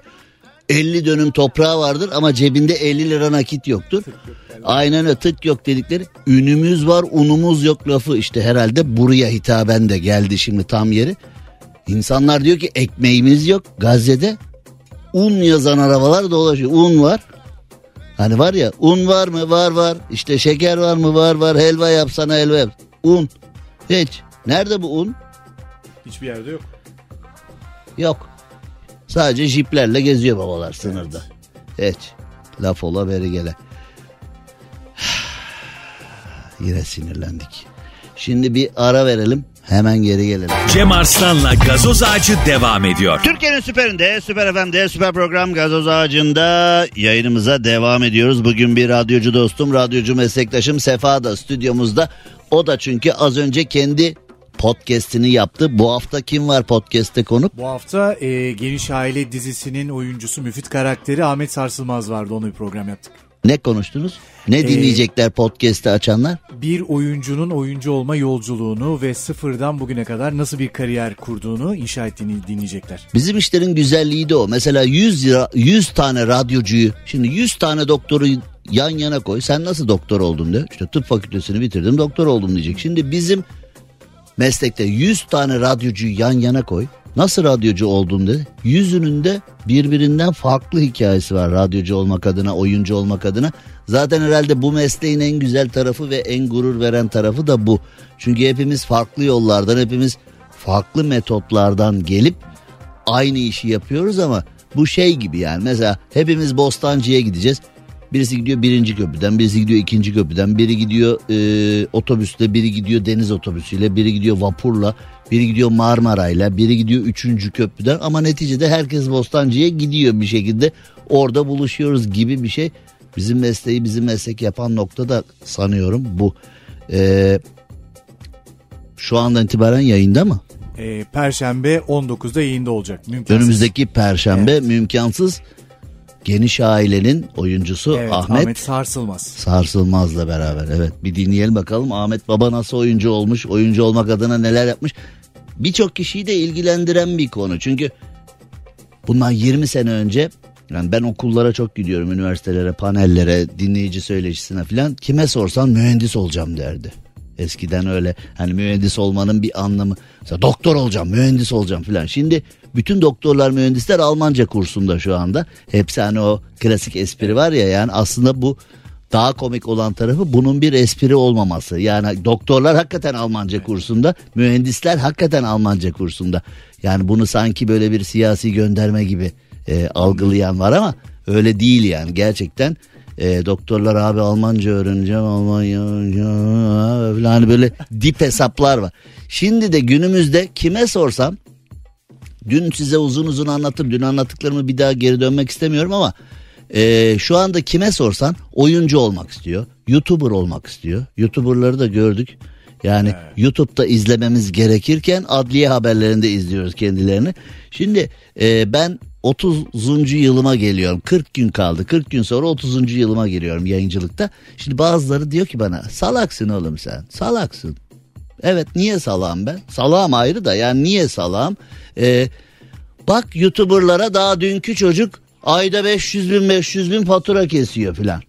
50 dönüm toprağı vardır ama cebinde 50 lira nakit yoktur. Aynen öyle tık yok dedikleri ünümüz var unumuz yok lafı işte herhalde buraya hitaben de geldi şimdi tam yeri. İnsanlar diyor ki ekmeğimiz yok Gazze'de un yazan arabalar dolaşıyor un var. Hani var ya un var mı? Var var. İşte şeker var mı? Var var. Helva yapsana helva yap. Un. Hiç. Nerede bu un? Hiçbir yerde yok. Yok. Sadece jiplerle geziyor babalar sınırda. Hiç. Laf ola beri gele. Yine sinirlendik. Şimdi bir ara verelim. Hemen geri gelelim. Cem Arslan'la gazoz ağacı devam ediyor. Türkiye'nin süperinde, süper FM'de, süper program Gazoz Ağacı'nda yayınımıza devam ediyoruz. Bugün bir radyocu dostum, radyocu meslektaşım Sefa da stüdyomuzda. O da çünkü az önce kendi podcast'ini yaptı. Bu hafta kim var podcast'te konuk? Bu hafta e, Geniş Aile dizisinin oyuncusu Müfit karakteri Ahmet Sarsılmaz vardı. Onu bir program yaptık. Ne konuştunuz? Ne dinleyecekler podcast'i açanlar? Bir oyuncunun oyuncu olma yolculuğunu ve sıfırdan bugüne kadar nasıl bir kariyer kurduğunu inşa ettiğini dinleyecekler. Bizim işlerin güzelliği de o. Mesela 100 lira 100 tane radyocuyu şimdi 100 tane doktoru yan yana koy. Sen nasıl doktor oldun diyor. İşte tıp fakültesini bitirdim doktor oldum diyecek. Şimdi bizim meslekte 100 tane radyocuyu yan yana koy. Nasıl radyocu oldun dedi. Yüzünün de birbirinden farklı hikayesi var radyocu olmak adına, oyuncu olmak adına. Zaten herhalde bu mesleğin en güzel tarafı ve en gurur veren tarafı da bu. Çünkü hepimiz farklı yollardan, hepimiz farklı metotlardan gelip aynı işi yapıyoruz ama bu şey gibi yani mesela hepimiz Bostancı'ya gideceğiz. Birisi gidiyor birinci köprüden, birisi gidiyor ikinci köprüden, biri gidiyor e, otobüsle, biri gidiyor deniz otobüsüyle, biri gidiyor vapurla, biri gidiyor Marmara'yla, biri gidiyor üçüncü köprüden ama neticede herkes Bostancı'ya gidiyor bir şekilde orada buluşuyoruz gibi bir şey. Bizim mesleği bizim meslek yapan nokta da sanıyorum bu. E, şu andan itibaren yayında mı? E, Perşembe 19'da yayında olacak. Mümkünsüz. Önümüzdeki perşembe mümkansız Geniş Ailenin oyuncusu Evet, Ahmet, Ahmet Sarsılmaz. Sarsılmaz'la beraber. Evet bir dinleyelim bakalım Ahmet Baba nasıl oyuncu olmuş, oyuncu olmak adına neler yapmış. Birçok kişiyi de ilgilendiren bir konu. Çünkü bundan 20 sene önce yani ben okullara çok gidiyorum üniversitelere, panellere, dinleyici söyleşisine falan. Kime sorsan mühendis olacağım derdi. Eskiden öyle hani mühendis olmanın bir anlamı. Mesela doktor olacağım, mühendis olacağım falan. Şimdi bütün doktorlar, mühendisler Almanca kursunda şu anda. Hepsi hani o klasik espri var ya yani aslında bu daha komik olan tarafı bunun bir espri olmaması. Yani doktorlar hakikaten Almanca kursunda, mühendisler hakikaten Almanca kursunda. Yani bunu sanki böyle bir siyasi gönderme gibi e, algılayan var ama öyle değil yani gerçekten. E, doktorlar abi Almanca öğreneceğim Almanya falan hani böyle dip hesaplar var. Şimdi de günümüzde kime sorsam dün size uzun uzun anlattım dün anlattıklarımı bir daha geri dönmek istemiyorum ama e, şu anda kime sorsan oyuncu olmak istiyor. YouTuber olmak istiyor. YouTuber'ları da gördük. Yani YouTube'da izlememiz gerekirken adliye haberlerinde izliyoruz kendilerini. Şimdi e, ben 30. yılıma geliyorum. 40 gün kaldı. 40 gün sonra 30. yılıma giriyorum yayıncılıkta. Şimdi bazıları diyor ki bana salaksın oğlum sen. Salaksın. Evet niye salağım ben? Salağım ayrı da yani niye salağım? Ee, bak YouTuber'lara daha dünkü çocuk ayda 500 bin 500 bin fatura kesiyor filan.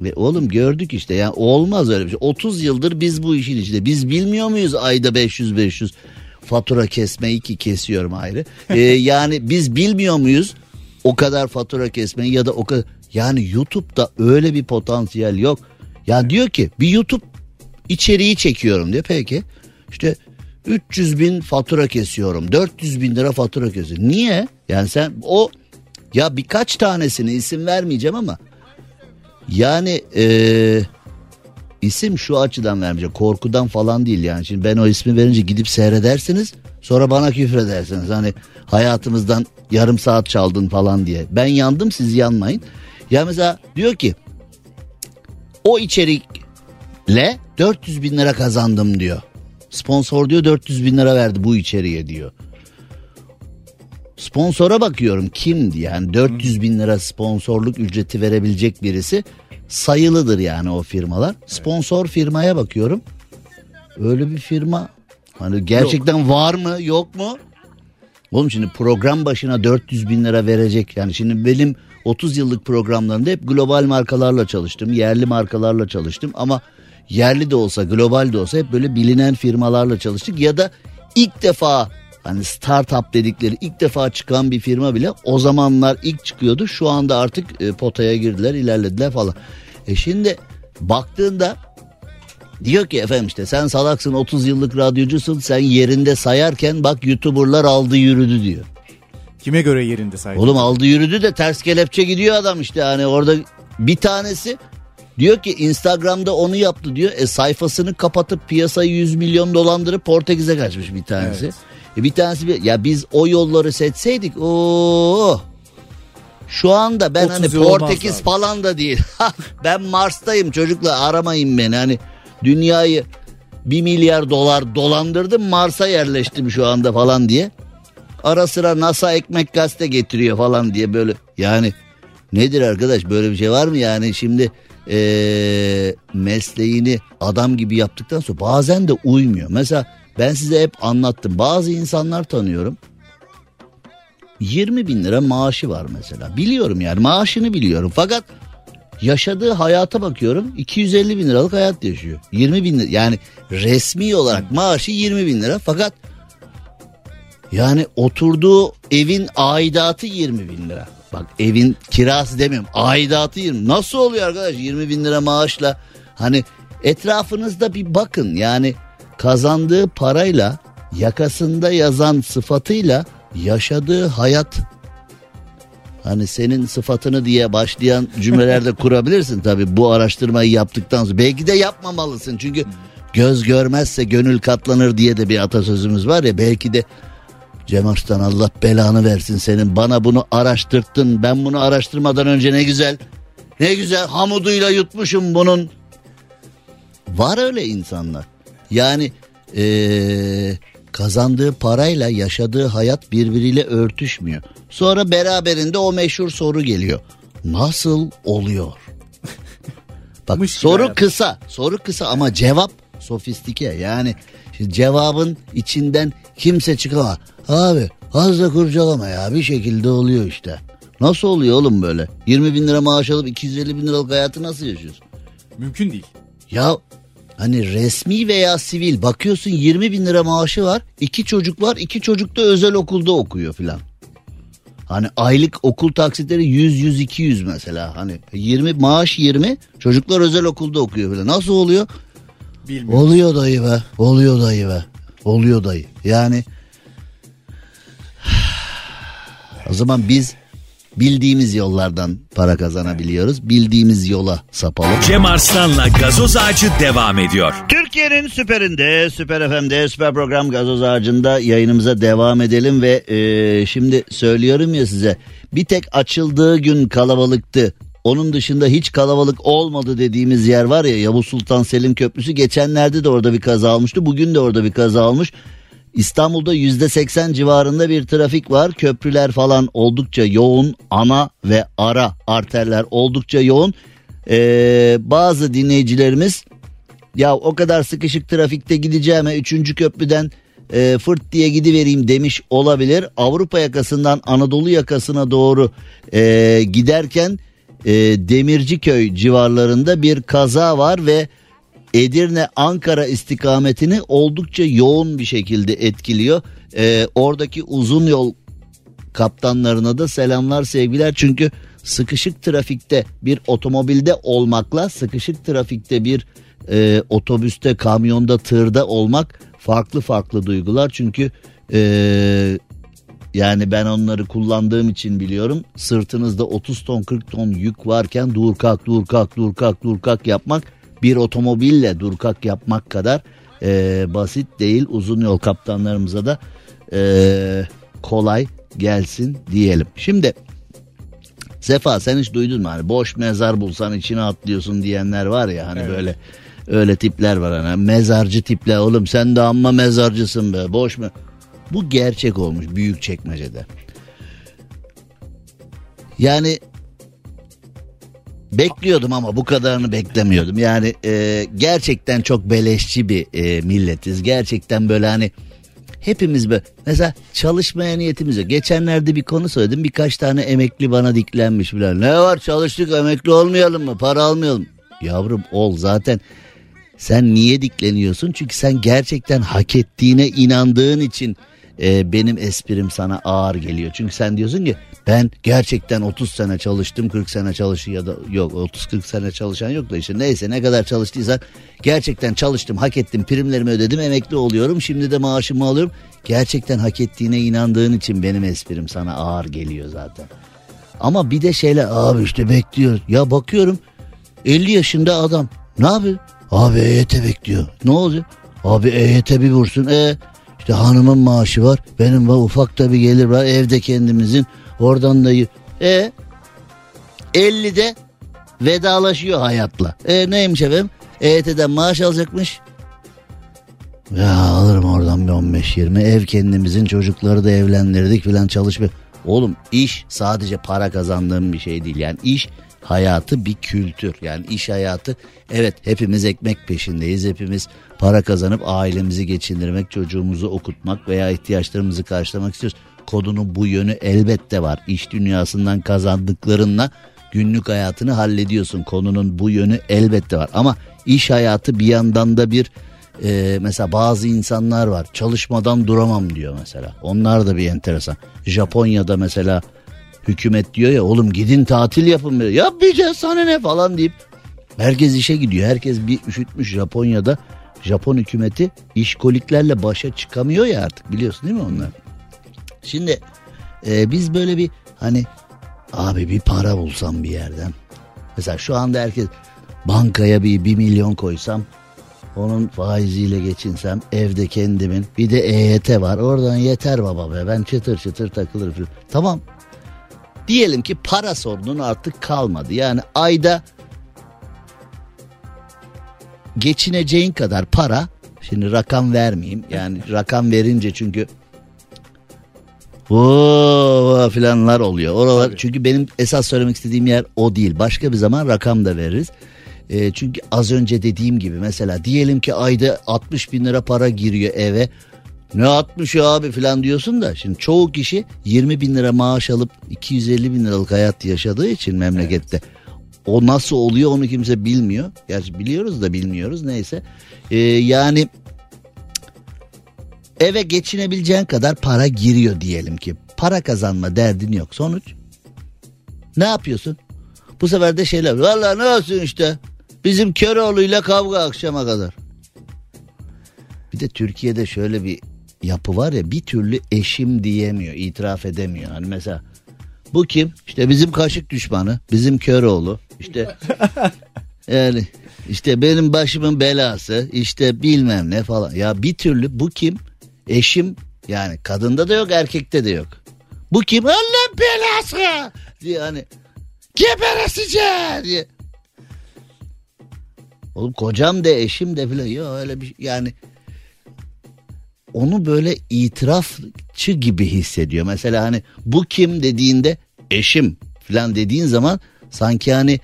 Ve oğlum gördük işte yani olmaz öyle bir şey. 30 yıldır biz bu işin içinde. Biz bilmiyor muyuz ayda 500 500 fatura kesmeyi ki kesiyorum ayrı. Ee, yani biz bilmiyor muyuz o kadar fatura kesmeyi ya da o kadar yani YouTube'da öyle bir potansiyel yok. Ya diyor ki bir YouTube içeriği çekiyorum diyor peki. İşte 300 bin fatura kesiyorum 400 bin lira fatura kesiyorum. Niye? Yani sen o ya birkaç tanesini isim vermeyeceğim ama yani eee isim şu açıdan vermeyeceğim. Korkudan falan değil yani. Şimdi ben o ismi verince gidip seyredersiniz. Sonra bana küfredersiniz. Hani hayatımızdan yarım saat çaldın falan diye. Ben yandım siz yanmayın. Ya mesela diyor ki o içerikle 400 bin lira kazandım diyor. Sponsor diyor 400 bin lira verdi bu içeriğe diyor. Sponsora bakıyorum kimdi yani 400 bin lira sponsorluk ücreti verebilecek birisi sayılıdır yani o firmalar. Sponsor firmaya bakıyorum. Öyle bir firma hani gerçekten var mı yok mu? Oğlum şimdi program başına 400 bin lira verecek. Yani şimdi benim 30 yıllık programlarında hep global markalarla çalıştım. Yerli markalarla çalıştım ama yerli de olsa global de olsa hep böyle bilinen firmalarla çalıştık. Ya da ilk defa hani startup dedikleri ilk defa çıkan bir firma bile o zamanlar ilk çıkıyordu. Şu anda artık e, potaya girdiler ilerlediler falan. E şimdi baktığında diyor ki efendim işte sen salaksın 30 yıllık radyocusun sen yerinde sayarken bak youtuberlar aldı yürüdü diyor. Kime göre yerinde saydı? Oğlum aldı yürüdü de ters kelepçe gidiyor adam işte hani orada bir tanesi diyor ki Instagram'da onu yaptı diyor. E sayfasını kapatıp piyasayı 100 milyon dolandırıp Portekiz'e kaçmış bir tanesi. Evet. E bir tanesi bir, ya biz o yolları seçseydik o şu anda ben 30 hani Portekiz falan da değil. ben Mars'tayım çocuklar aramayın beni hani dünyayı bir milyar dolar dolandırdım Mars'a yerleştim şu anda falan diye. Ara sıra NASA ekmek gazete getiriyor falan diye böyle yani nedir arkadaş böyle bir şey var mı yani şimdi eee, mesleğini adam gibi yaptıktan sonra bazen de uymuyor. Mesela ben size hep anlattım. Bazı insanlar tanıyorum. 20 bin lira maaşı var mesela. Biliyorum yani maaşını biliyorum. Fakat yaşadığı hayata bakıyorum 250 bin liralık hayat yaşıyor. 20 bin lira yani resmi olarak maaşı 20 bin lira. Fakat yani oturduğu evin aidatı 20 bin lira. Bak evin kirası demiyorum aidatı 20. Nasıl oluyor arkadaş? 20 bin lira maaşla hani etrafınızda bir bakın. Yani kazandığı parayla yakasında yazan sıfatıyla yaşadığı hayat. Hani senin sıfatını diye başlayan cümlelerde kurabilirsin tabii. Bu araştırmayı yaptıktan sonra. Belki de yapmamalısın. Çünkü göz görmezse gönül katlanır diye de bir atasözümüz var ya belki de Cem Arslan Allah belanı versin senin bana bunu araştırttın ben bunu araştırmadan önce ne güzel ne güzel hamuduyla yutmuşum bunun. Var öyle insanlar yani eee, kazandığı parayla yaşadığı hayat birbiriyle örtüşmüyor. Sonra beraberinde o meşhur soru geliyor. nasıl oluyor? Bak Mış soru hayat. kısa. Soru kısa ama cevap sofistike. Yani cevabın içinden kimse çıkamaz. Abi fazla kurcalama ya bir şekilde oluyor işte. Nasıl oluyor oğlum böyle? 20 bin lira maaş alıp 250 bin liralık hayatı nasıl yaşıyorsun? Mümkün değil. Ya hani resmi veya sivil bakıyorsun 20 bin lira maaşı var. iki çocuk var iki çocuk da özel okulda okuyor filan. Hani aylık okul taksitleri 100 100 200 mesela. Hani 20 maaş 20 çocuklar özel okulda okuyor filan. Nasıl oluyor? Bilmiyorum. Oluyor dayı be. Oluyor dayı be. Oluyor dayı. Yani o zaman biz bildiğimiz yollardan para kazanabiliyoruz. Bildiğimiz yola sapalım. Cem Arslan'la gazoz ağacı devam ediyor. Türkiye'nin süperinde, süper FM'de, süper program gazoz ağacında yayınımıza devam edelim ve e, şimdi söylüyorum ya size bir tek açıldığı gün kalabalıktı. Onun dışında hiç kalabalık olmadı dediğimiz yer var ya Yavuz Sultan Selim Köprüsü geçenlerde de orada bir kaza olmuştu. Bugün de orada bir kaza olmuş. İstanbul'da yüzde seksen civarında bir trafik var. Köprüler falan oldukça yoğun. Ana ve ara arterler oldukça yoğun. Ee, bazı dinleyicilerimiz ya o kadar sıkışık trafikte gideceğime 3. köprüden e, fırt diye gidivereyim demiş olabilir. Avrupa yakasından Anadolu yakasına doğru e, giderken e, Demirciköy civarlarında bir kaza var ve Edirne Ankara istikametini oldukça yoğun bir şekilde etkiliyor. E, oradaki uzun yol kaptanlarına da selamlar sevgiler. Çünkü sıkışık trafikte bir otomobilde olmakla sıkışık trafikte bir e, otobüste kamyonda tırda olmak farklı farklı duygular. Çünkü e, yani ben onları kullandığım için biliyorum. Sırtınızda 30 ton 40 ton yük varken dur kalk dur kalk dur kalk dur kalk yapmak bir otomobille dur kalk yapmak kadar e, basit değil uzun yol kaptanlarımıza da e, kolay gelsin diyelim. Şimdi Sefa sen hiç duydun mu hani boş mezar bulsan içine atlıyorsun diyenler var ya hani böyle öyle tipler var hani mezarcı tipler oğlum sen de amma mezarcısın be boş mu? Bu gerçek olmuş büyük çekmecede. Yani bekliyordum ama bu kadarını beklemiyordum. Yani e, gerçekten çok beleşçi bir e, milletiz. Gerçekten böyle hani hepimiz böyle mesela çalışmaya niyetimiz yok. Geçenlerde bir konu söyledim birkaç tane emekli bana diklenmiş falan. Ne var çalıştık emekli olmayalım mı para almayalım. Yavrum ol zaten sen niye dikleniyorsun? Çünkü sen gerçekten hak ettiğine inandığın için e, benim esprim sana ağır geliyor. Çünkü sen diyorsun ki ben gerçekten 30 sene çalıştım 40 sene çalıştı ya da yok 30-40 sene çalışan yok da işte neyse ne kadar çalıştıysan gerçekten çalıştım hak ettim primlerimi ödedim emekli oluyorum şimdi de maaşımı alıyorum. Gerçekten hak ettiğine inandığın için benim esprim sana ağır geliyor zaten. Ama bir de şeyler abi işte bekliyoruz. Ya bakıyorum 50 yaşında adam ne yapıyor? Abi EYT bekliyor. Ne oluyor? Abi EYT bir vursun. E işte hanımın maaşı var. Benim var ufak da bir gelir var. Evde kendimizin. Oradan da e 50'de vedalaşıyor hayatla. E neymiş efendim? EYT'den maaş alacakmış. Ya alırım oradan bir 15-20 ev kendimizin çocukları da evlendirdik filan çalışma. Oğlum iş sadece para kazandığım bir şey değil. Yani iş hayatı bir kültür. Yani iş hayatı evet hepimiz ekmek peşindeyiz. Hepimiz para kazanıp ailemizi geçindirmek, çocuğumuzu okutmak veya ihtiyaçlarımızı karşılamak istiyoruz. Kodunun bu yönü elbette var. İş dünyasından kazandıklarınla günlük hayatını hallediyorsun. Konunun bu yönü elbette var. Ama iş hayatı bir yandan da bir e, mesela bazı insanlar var çalışmadan duramam diyor mesela. Onlar da bir enteresan. Japonya'da mesela hükümet diyor ya oğlum gidin tatil yapın diyor. Yapmayacağız sana ne falan deyip herkes işe gidiyor. Herkes bir üşütmüş Japonya'da. Japon hükümeti işkoliklerle başa çıkamıyor ya artık biliyorsun değil mi onlar? Şimdi e, biz böyle bir hani abi bir para bulsam bir yerden. Mesela şu anda herkes bankaya bir, bir milyon koysam onun faiziyle geçinsem evde kendimin bir de EYT var oradan yeter baba be ben çıtır çıtır takılırım. falan. Tamam diyelim ki para sorunun artık kalmadı yani ayda geçineceğin kadar para şimdi rakam vermeyeyim yani rakam verince çünkü Oo filanlar oluyor. Oralar çünkü benim esas söylemek istediğim yer o değil. Başka bir zaman rakam da veririz. E, çünkü az önce dediğim gibi mesela diyelim ki ayda 60 bin lira para giriyor eve. Ne 60 ya abi falan diyorsun da şimdi çoğu kişi 20 bin lira maaş alıp 250 bin liralık hayat yaşadığı için memlekette. O nasıl oluyor onu kimse bilmiyor. Gerçi biliyoruz da bilmiyoruz neyse. E, yani eve geçinebileceğin kadar para giriyor diyelim ki. Para kazanma derdin yok. Sonuç ne yapıyorsun? Bu sefer de şeyler valla ne olsun işte bizim Köroğlu'yla kavga akşama kadar. Bir de Türkiye'de şöyle bir yapı var ya bir türlü eşim diyemiyor itiraf edemiyor. Hani mesela bu kim? İşte bizim kaşık düşmanı bizim Köroğlu işte yani işte benim başımın belası işte bilmem ne falan. Ya bir türlü bu kim? Eşim yani kadında da yok erkekte de yok. Bu kim? Allah belası diye hani geberesice diye. Oğlum kocam da eşim de filan yok öyle bir şey yani onu böyle itirafçı gibi hissediyor. Mesela hani bu kim dediğinde eşim falan dediğin zaman sanki hani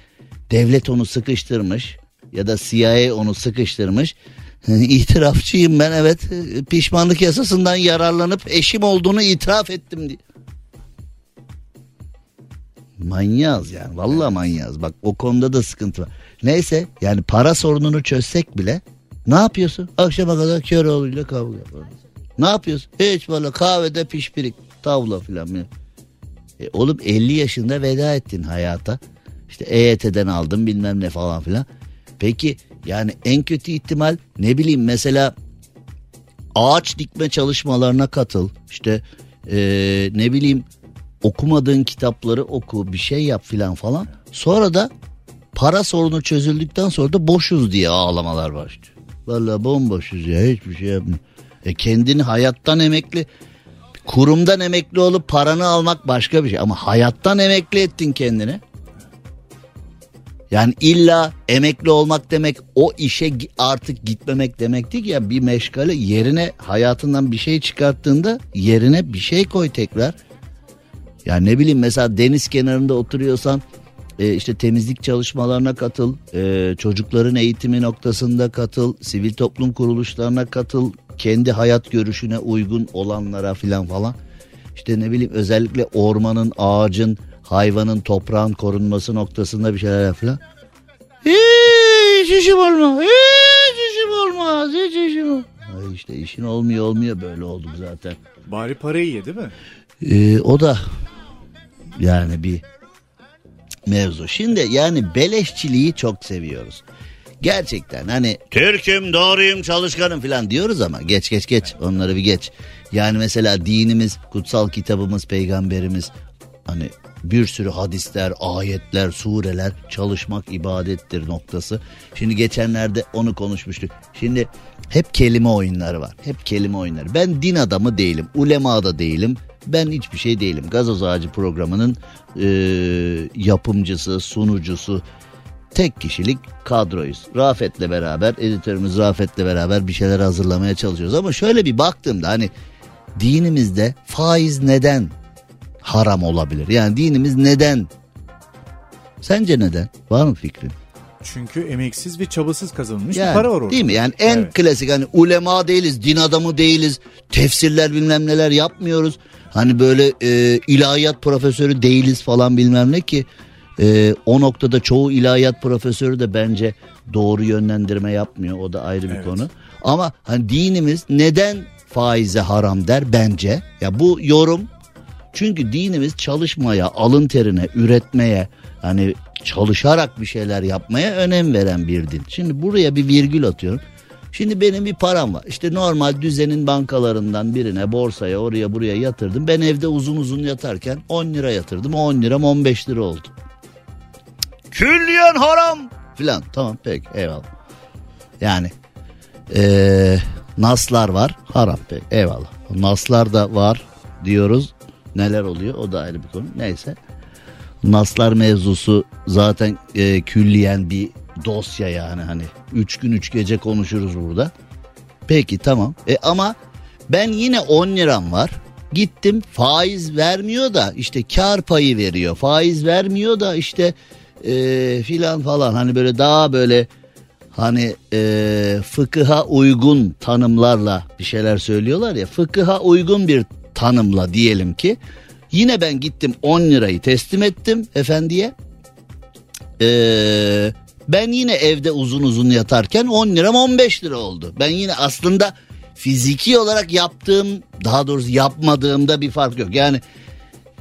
devlet onu sıkıştırmış ya da CIA onu sıkıştırmış. İtirafçıyım ben evet pişmanlık yasasından yararlanıp eşim olduğunu itiraf ettim diye. Manyağız yani vallahi manyağız bak o konuda da sıkıntı var. Neyse yani para sorununu çözsek bile ne yapıyorsun? Akşama kadar Köroğlu'yla kavga yapıyorsun. Ne yapıyorsun? Hiç böyle kahvede pişpirik tavla filan. E, oğlum 50 yaşında veda ettin hayata. İşte EYT'den aldın bilmem ne falan filan. Peki yani en kötü ihtimal ne bileyim mesela ağaç dikme çalışmalarına katıl. İşte ee, ne bileyim okumadığın kitapları oku bir şey yap filan falan. Sonra da para sorunu çözüldükten sonra da boşuz diye ağlamalar başlıyor. Valla bomboşuz ya hiçbir şey yapmıyor. E kendini hayattan emekli kurumdan emekli olup paranı almak başka bir şey ama hayattan emekli ettin kendini. Yani illa emekli olmak demek o işe artık gitmemek demek değil ya bir meşgale yerine hayatından bir şey çıkarttığında yerine bir şey koy tekrar. Yani ne bileyim mesela deniz kenarında oturuyorsan e, işte temizlik çalışmalarına katıl, e, çocukların eğitimi noktasında katıl, sivil toplum kuruluşlarına katıl, kendi hayat görüşüne uygun olanlara filan falan. İşte ne bileyim özellikle ormanın, ağacın, hayvanın, toprağın korunması noktasında bir şeyler falan. Hiç işim olmaz, hiç işim olmaz, hiç işim olmaz. Ay işte işin olmuyor olmuyor böyle olduk zaten. Bari parayı ye değil mi? Ee, o da yani bir mevzu. Şimdi yani beleşçiliği çok seviyoruz. Gerçekten hani Türk'üm, doğruyum, çalışkanım falan diyoruz ama geç geç geç onları bir geç. Yani mesela dinimiz, kutsal kitabımız, peygamberimiz hani bir sürü hadisler, ayetler, sureler çalışmak ibadettir noktası. Şimdi geçenlerde onu konuşmuştuk. Şimdi hep kelime oyunları var. Hep kelime oyunları. Ben din adamı değilim, ulema da değilim. Ben hiçbir şey değilim. Gazoz Ağacı programının e, yapımcısı, sunucusu, tek kişilik kadroyuz. Rafet'le beraber, editörümüz Rafet'le beraber bir şeyler hazırlamaya çalışıyoruz. Ama şöyle bir baktığımda hani dinimizde faiz neden haram olabilir? Yani dinimiz neden? Sence neden? Var mı fikrin? Çünkü emeksiz ve çabasız kazanılmış Yani, bir para var orada. Değil mi? Yani en Evet. klasik hani ulema değiliz, din adamı değiliz, tefsirler bilmem neler yapmıyoruz. Hani böyle e, ilahiyat profesörü değiliz falan bilmem ne ki e, o noktada çoğu ilahiyat profesörü de bence doğru yönlendirme yapmıyor. O da ayrı bir Evet. konu. Ama hani dinimiz neden faize haram der bence. Ya bu yorum çünkü dinimiz çalışmaya, alın terine, üretmeye, hani çalışarak bir şeyler yapmaya önem veren bir din. Şimdi buraya bir virgül atıyorum. Şimdi benim bir param var. İşte normal düzenin bankalarından birine, borsaya, oraya buraya yatırdım. Ben evde uzun uzun yatarken 10 lira yatırdım. O 10 liram 15 lira oldu. Külliyen haram filan. Tamam peki eyvallah. Yani eee, naslar var haram peki eyvallah. Naslar da var diyoruz. Neler oluyor o da ayrı bir konu. Neyse. Naslar mevzusu zaten e, külliyen bir dosya yani hani. Üç gün üç gece konuşuruz burada. Peki tamam. E, ama ben yine 10 liram var. Gittim faiz vermiyor da işte kar payı veriyor. Faiz vermiyor da işte e, filan falan hani böyle daha böyle hani e, fıkıha uygun tanımlarla bir şeyler söylüyorlar ya fıkıha uygun bir tanımla diyelim ki yine ben gittim 10 lirayı teslim ettim efendiye ee, ben yine evde uzun uzun yatarken 10 liram 15 lira oldu ben yine aslında fiziki olarak yaptığım daha doğrusu yapmadığımda bir fark yok yani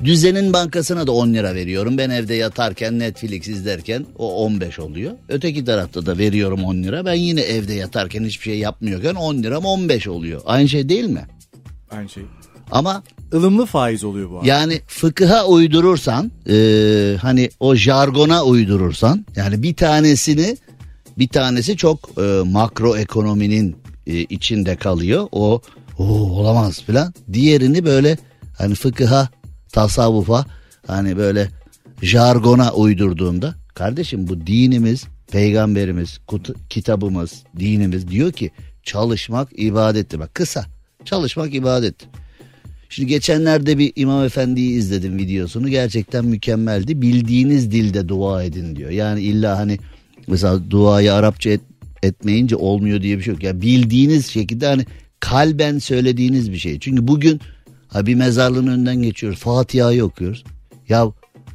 Düzenin bankasına da 10 lira veriyorum. Ben evde yatarken Netflix izlerken o 15 oluyor. Öteki tarafta da veriyorum 10 lira. Ben yine evde yatarken hiçbir şey yapmıyorken 10 liram 15 oluyor. Aynı şey değil mi? Aynı şey. Ama ılımlı faiz oluyor bu. Abi. Yani fıkıha uydurursan e, hani o jargona uydurursan yani bir tanesini bir tanesi çok e, makro ekonominin e, içinde kalıyor. O o olamaz filan. Diğerini böyle hani fıkıha tasavvufa hani böyle jargona uydurduğunda kardeşim bu dinimiz peygamberimiz kutu, kitabımız dinimiz diyor ki çalışmak ibadettir bak kısa çalışmak ibadet. Şimdi geçenlerde bir imam efendiyi izledim videosunu gerçekten mükemmeldi bildiğiniz dilde dua edin diyor yani illa hani mesela duayı Arapça et, etmeyince olmuyor diye bir şey yok ya yani bildiğiniz şekilde hani kalben söylediğiniz bir şey çünkü bugün Ha bir mezarlığın önünden geçiyoruz. Fatiha'yı okuyoruz. Ya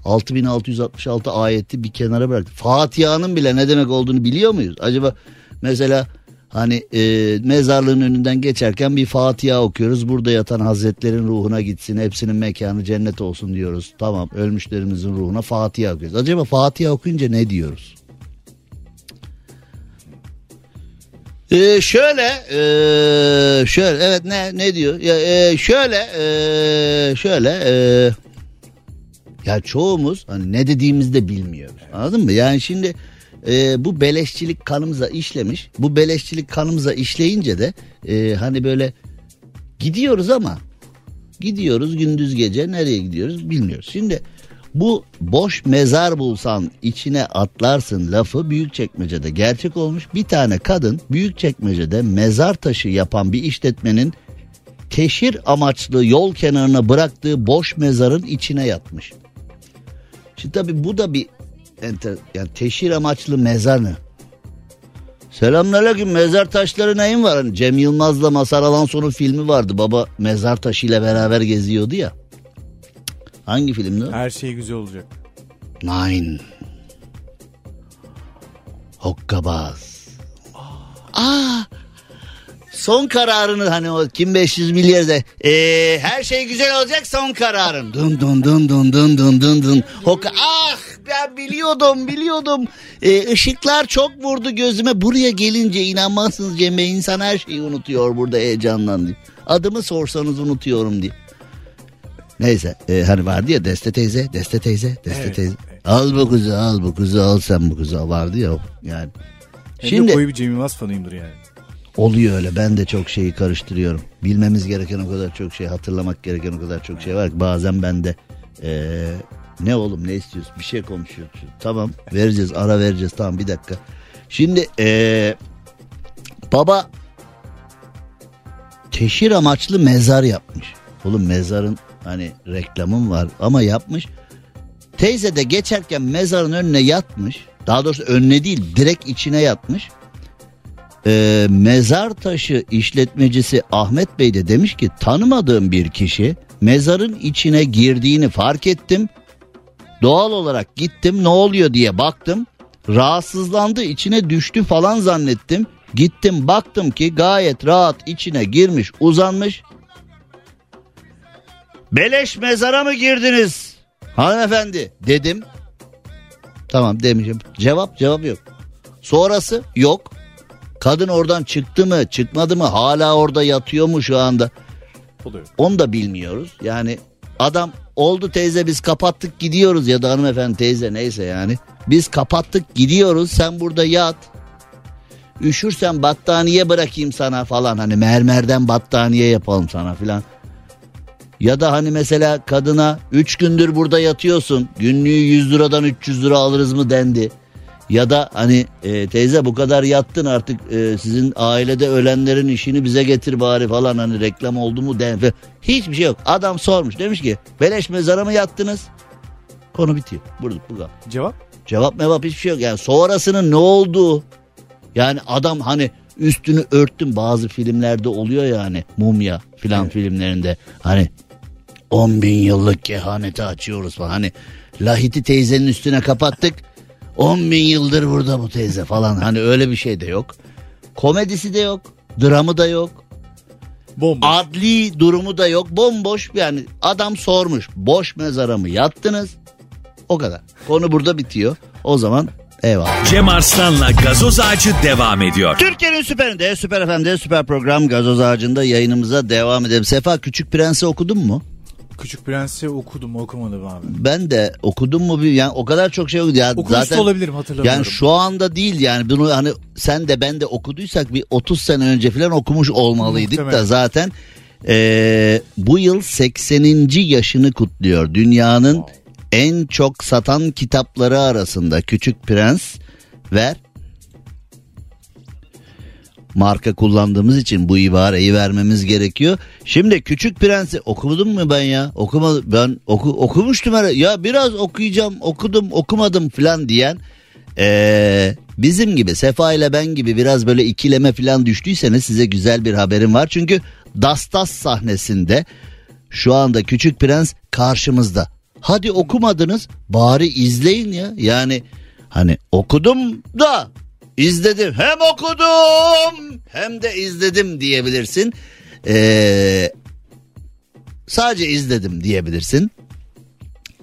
6666 ayeti bir kenara bıraktık. Fatiha'nın bile ne demek olduğunu biliyor muyuz? Acaba mesela hani e, mezarlığın önünden geçerken bir Fatiha okuyoruz. Burada yatan hazretlerin ruhuna gitsin. Hepsinin mekanı cennet olsun diyoruz. Tamam ölmüşlerimizin ruhuna Fatiha okuyoruz. Acaba Fatiha okuyunca ne diyoruz? Ee, şöyle e, şöyle evet ne ne diyor ya e, şöyle e, şöyle e, ya çoğumuz hani ne dediğimizi de bilmiyoruz anladın mı yani şimdi e, bu beleşçilik kanımıza işlemiş bu beleşçilik kanımıza işleyince de e, hani böyle gidiyoruz ama gidiyoruz gündüz gece nereye gidiyoruz bilmiyoruz şimdi bu boş mezar bulsan içine atlarsın lafı büyük çekmecede gerçek olmuş. Bir tane kadın büyük çekmecede mezar taşı yapan bir işletmenin teşhir amaçlı yol kenarına bıraktığı boş mezarın içine yatmış. Şimdi tabi bu da bir enter, yani teşhir amaçlı mezar ne? Selamünaleyküm mezar taşları neyin var? Hani Cem Yılmaz'la Masar Alanson'un filmi vardı. Baba mezar taşıyla beraber geziyordu ya. Hangi filmdi Her şey güzel olacak. Nine. Hokkabaz. Aa, son kararını hani o kim 500 milyarda ee, her şey güzel olacak son kararın. Dun dun dun dun dun dun dun dun. Hokka ah ben biliyordum biliyordum. Ee, ışıklar çok vurdu gözüme. Buraya gelince inanmazsınız Cem Bey insan her şeyi unutuyor burada heyecandan diye. Adımı sorsanız unutuyorum diye. Neyse e, hani vardı ya Deste teyze, Deste teyze, Deste evet, teyze. Al bu kızı, al bu kızı, al sen bu kızı vardı ya yani. Hem Şimdi koyu bir Cem Yılmaz fanıyımdır yani. Oluyor öyle ben de çok şeyi karıştırıyorum. Bilmemiz gereken o kadar çok şey, hatırlamak gereken o kadar çok şey var ki bazen ben de e, ne oğlum ne istiyorsun bir şey konuşuyoruz. Tamam vereceğiz ara vereceğiz tamam bir dakika. Şimdi e, baba teşhir amaçlı mezar yapmış. Oğlum mezarın Hani reklamım var ama yapmış. Teyze de geçerken mezarın önüne yatmış. Daha doğrusu önüne değil direkt içine yatmış. Ee, mezar taşı işletmecisi Ahmet Bey de demiş ki tanımadığım bir kişi mezarın içine girdiğini fark ettim. Doğal olarak gittim ne oluyor diye baktım. Rahatsızlandı içine düştü falan zannettim. Gittim baktım ki gayet rahat içine girmiş uzanmış Beleş mezara mı girdiniz hanımefendi dedim. Tamam demişim. Cevap cevap yok. Sonrası yok. Kadın oradan çıktı mı çıkmadı mı hala orada yatıyor mu şu anda? Oluyor. Onu da bilmiyoruz. Yani adam oldu teyze biz kapattık gidiyoruz ya da hanımefendi teyze neyse yani. Biz kapattık gidiyoruz sen burada yat. Üşürsen battaniye bırakayım sana falan hani mermerden battaniye yapalım sana filan. Ya da hani mesela kadına 3 gündür burada yatıyorsun günlüğü 100 liradan 300 lira alırız mı dendi. Ya da hani e, teyze bu kadar yattın artık e, sizin ailede ölenlerin işini bize getir bari falan hani reklam oldu mu den Hiçbir şey yok. Adam sormuş demiş ki beleş mezara mı yattınız? Konu bitiyor. Burada bu kadar. Cevap? Cevap mevap hiçbir şey yok. Yani sonrasının ne olduğu yani adam hani üstünü örttüm bazı filmlerde oluyor ya hani mumya filan Evet. filmlerinde hani 10 bin yıllık kehaneti açıyoruz falan hani Lahiti teyzenin üstüne kapattık 10 bin yıldır burada bu teyze falan hani öyle bir şey de yok komedisi de yok dramı da yok Bomba. adli durumu da yok bomboş yani adam sormuş boş mezara mı yattınız o kadar konu burada bitiyor o zaman eyvallah. Cem Arslan'la gazoz ağacı devam ediyor. Türkiye'nin süperinde, süper FM'de, süper program Gazoz Ağacı'nda yayınımıza devam edelim. Sefa Küçük Prens'i okudun mu? Küçük Prens'i okudum okumadım abi. Ben de okudum mu? bir- Yani o kadar çok şey okudum. Yani Okumuş zaten, da olabilirim hatırlamıyorum. Yani şu anda değil yani bunu hani sen de ben de okuduysak bir 30 sene önce falan okumuş olmalıydık da Muhtemelen. zaten eee, bu yıl 80. yaşını kutluyor. Dünyanın en çok satan kitapları arasında Küçük Prens ver marka kullandığımız için bu ibareyi vermemiz gerekiyor. Şimdi Küçük Prens'i okudum mu ben ya? Okumadım. Ben oku, okumuştum herhalde. Ya biraz okuyacağım, okudum, okumadım falan diyen ee, bizim gibi Sefa ile ben gibi biraz böyle ikileme falan düştüyseniz size güzel bir haberim var. Çünkü Dastas sahnesinde şu anda Küçük Prens karşımızda. Hadi okumadınız bari izleyin ya. Yani hani okudum da izledim. Hem okudum hem de izledim diyebilirsin. Ee, sadece izledim diyebilirsin.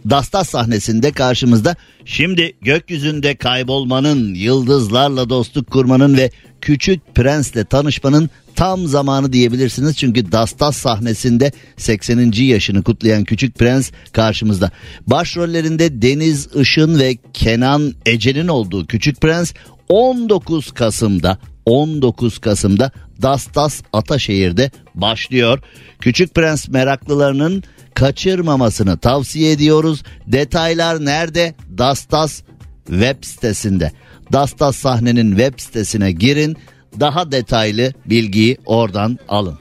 Dastas sahnesinde karşımızda şimdi gökyüzünde kaybolmanın, yıldızlarla dostluk kurmanın ve Küçük Prens'le tanışmanın tam zamanı diyebilirsiniz. Çünkü Dastas sahnesinde 80. yaşını kutlayan Küçük Prens karşımızda. Başrollerinde Deniz Işın ve Kenan Ece'nin olduğu Küçük Prens 19 Kasım'da 19 Kasım'da Dastas Ataşehir'de başlıyor. Küçük Prens meraklılarının kaçırmamasını tavsiye ediyoruz. Detaylar nerede? Dastas web sitesinde. Dastas sahnenin web sitesine girin. Daha detaylı bilgiyi oradan alın.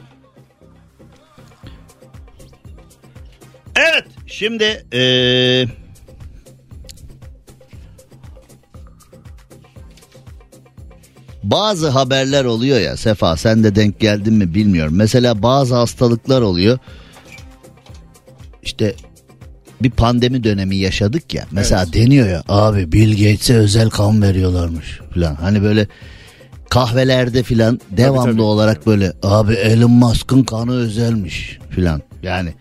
Evet şimdi eee bazı haberler oluyor ya Sefa sen de denk geldin mi bilmiyorum. Mesela bazı hastalıklar oluyor. İşte bir pandemi dönemi yaşadık ya. Mesela deniyor ya abi Bill Gates'e özel kan veriyorlarmış falan. Hani böyle kahvelerde filan devamlı tabii. olarak böyle abi Elon Musk'ın kanı özelmiş filan. Yani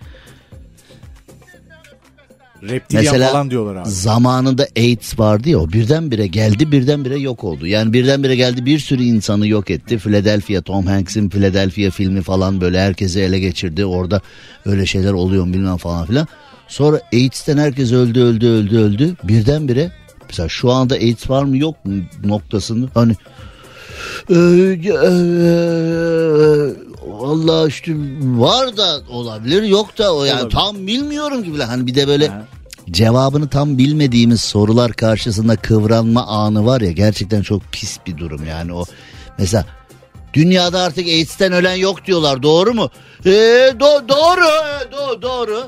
Reptilyan Mesela falan diyorlar abi. zamanında AIDS vardı ya o birdenbire geldi birdenbire yok oldu. Yani birdenbire geldi bir sürü insanı yok etti. Philadelphia Tom Hanks'in Philadelphia filmi falan böyle herkesi ele geçirdi. Orada öyle şeyler oluyor bilmem falan filan. Sonra AIDS'ten herkes öldü öldü öldü öldü. Birdenbire mesela şu anda AIDS var mı yok mu noktasını hani ee, e, Valla işte var da olabilir yok da o yani Olabilir. tam bilmiyorum gibi hani bir de böyle Ha. Cevabını tam bilmediğimiz sorular karşısında kıvranma anı var ya gerçekten çok pis bir durum yani o. Mesela dünyada artık AIDS'ten ölen yok diyorlar doğru mu? Ee, do- doğru do- doğru.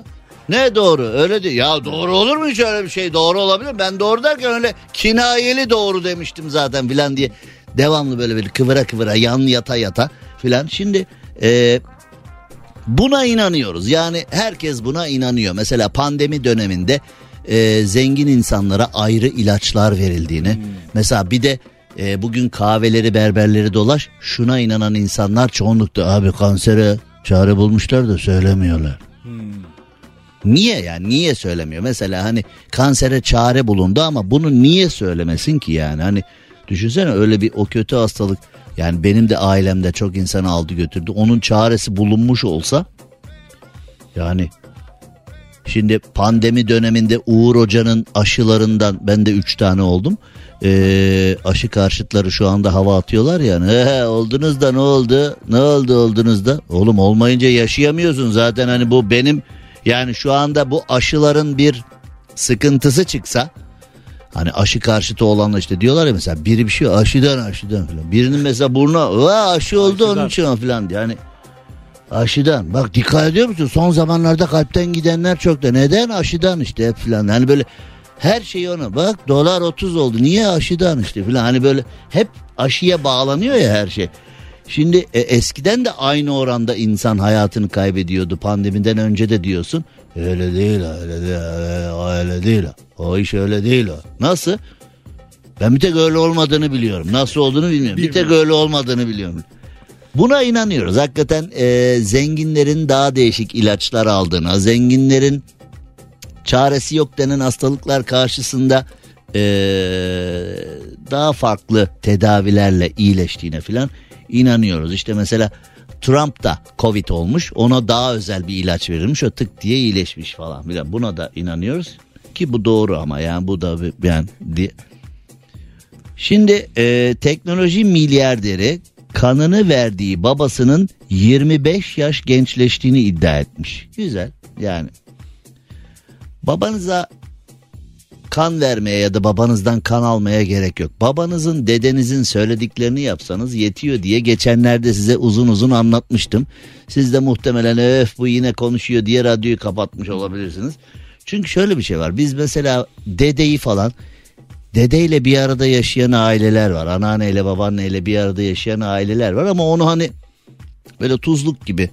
Ne doğru? Öyle değil ya doğru olur mu hiç öyle bir şey? Doğru olabilir. Ben doğru derken öyle kinayeli doğru demiştim zaten filan diye devamlı böyle böyle kıvıra kıvıra yan yata yata filan. Şimdi e, buna inanıyoruz. Yani herkes buna inanıyor. Mesela pandemi döneminde e, zengin insanlara ayrı ilaçlar verildiğini. Mesela bir de e, bugün kahveleri berberleri dolaş şuna inanan insanlar çoğunlukta abi kansere çare bulmuşlar da söylemiyorlar. Niye yani? Niye söylemiyor? Mesela hani kansere çare bulundu ama bunu niye söylemesin ki yani? Hani düşünsene öyle bir o kötü hastalık yani benim de ailemde çok insan aldı götürdü. Onun çaresi bulunmuş olsa yani şimdi pandemi döneminde Uğur Hoca'nın aşılarından ben de 3 tane oldum. Ee, aşı karşıtları şu anda hava atıyorlar yani. He, oldunuz da ne oldu? Ne oldu oldunuz da? Oğlum olmayınca yaşayamıyorsun zaten hani bu benim yani şu anda bu aşıların bir sıkıntısı çıksa Hani aşı karşıtı olanlar işte diyorlar ya mesela biri bir şey aşıdan aşıdan falan. Birinin mesela burnu "Vaa, aşı oldu onun için falan diye. Hani aşıdan. Bak dikkat ediyor musun? Son zamanlarda kalpten gidenler çok da. Neden? Aşıdan işte hep falan. Hani böyle her şey ona. Bak dolar 30 oldu. Niye aşıdan işte falan. Hani böyle hep aşıya bağlanıyor ya her şey. Şimdi e, eskiden de aynı oranda insan hayatını kaybediyordu pandemiden önce de diyorsun. Öyle değil öyle değil öyle değil o. O iş öyle değil o. Nasıl? Ben bir tek öyle olmadığını biliyorum. Nasıl olduğunu bilmiyorum. Bir tek öyle olmadığını biliyorum. Buna inanıyoruz. Hakikaten e, zenginlerin daha değişik ilaçlar aldığına, zenginlerin çaresi yok denen hastalıklar karşısında e, daha farklı tedavilerle iyileştiğine filan inanıyoruz. İşte mesela Trump da Covid olmuş. Ona daha özel bir ilaç verilmiş. O tık diye iyileşmiş falan. Buna da inanıyoruz. Ki bu doğru ama yani bu da yani diye. Şimdi e, teknoloji milyarderi kanını verdiği babasının 25 yaş gençleştiğini iddia etmiş. Güzel yani. Babanıza kan vermeye ya da babanızdan kan almaya gerek yok. Babanızın dedenizin söylediklerini yapsanız yetiyor diye geçenlerde size uzun uzun anlatmıştım. Siz de muhtemelen öf bu yine konuşuyor diye radyoyu kapatmış olabilirsiniz. Çünkü şöyle bir şey var. Biz mesela dedeyi falan dedeyle bir arada yaşayan aileler var. Anneanneyle babaanneyle bir arada yaşayan aileler var ama onu hani böyle tuzluk gibi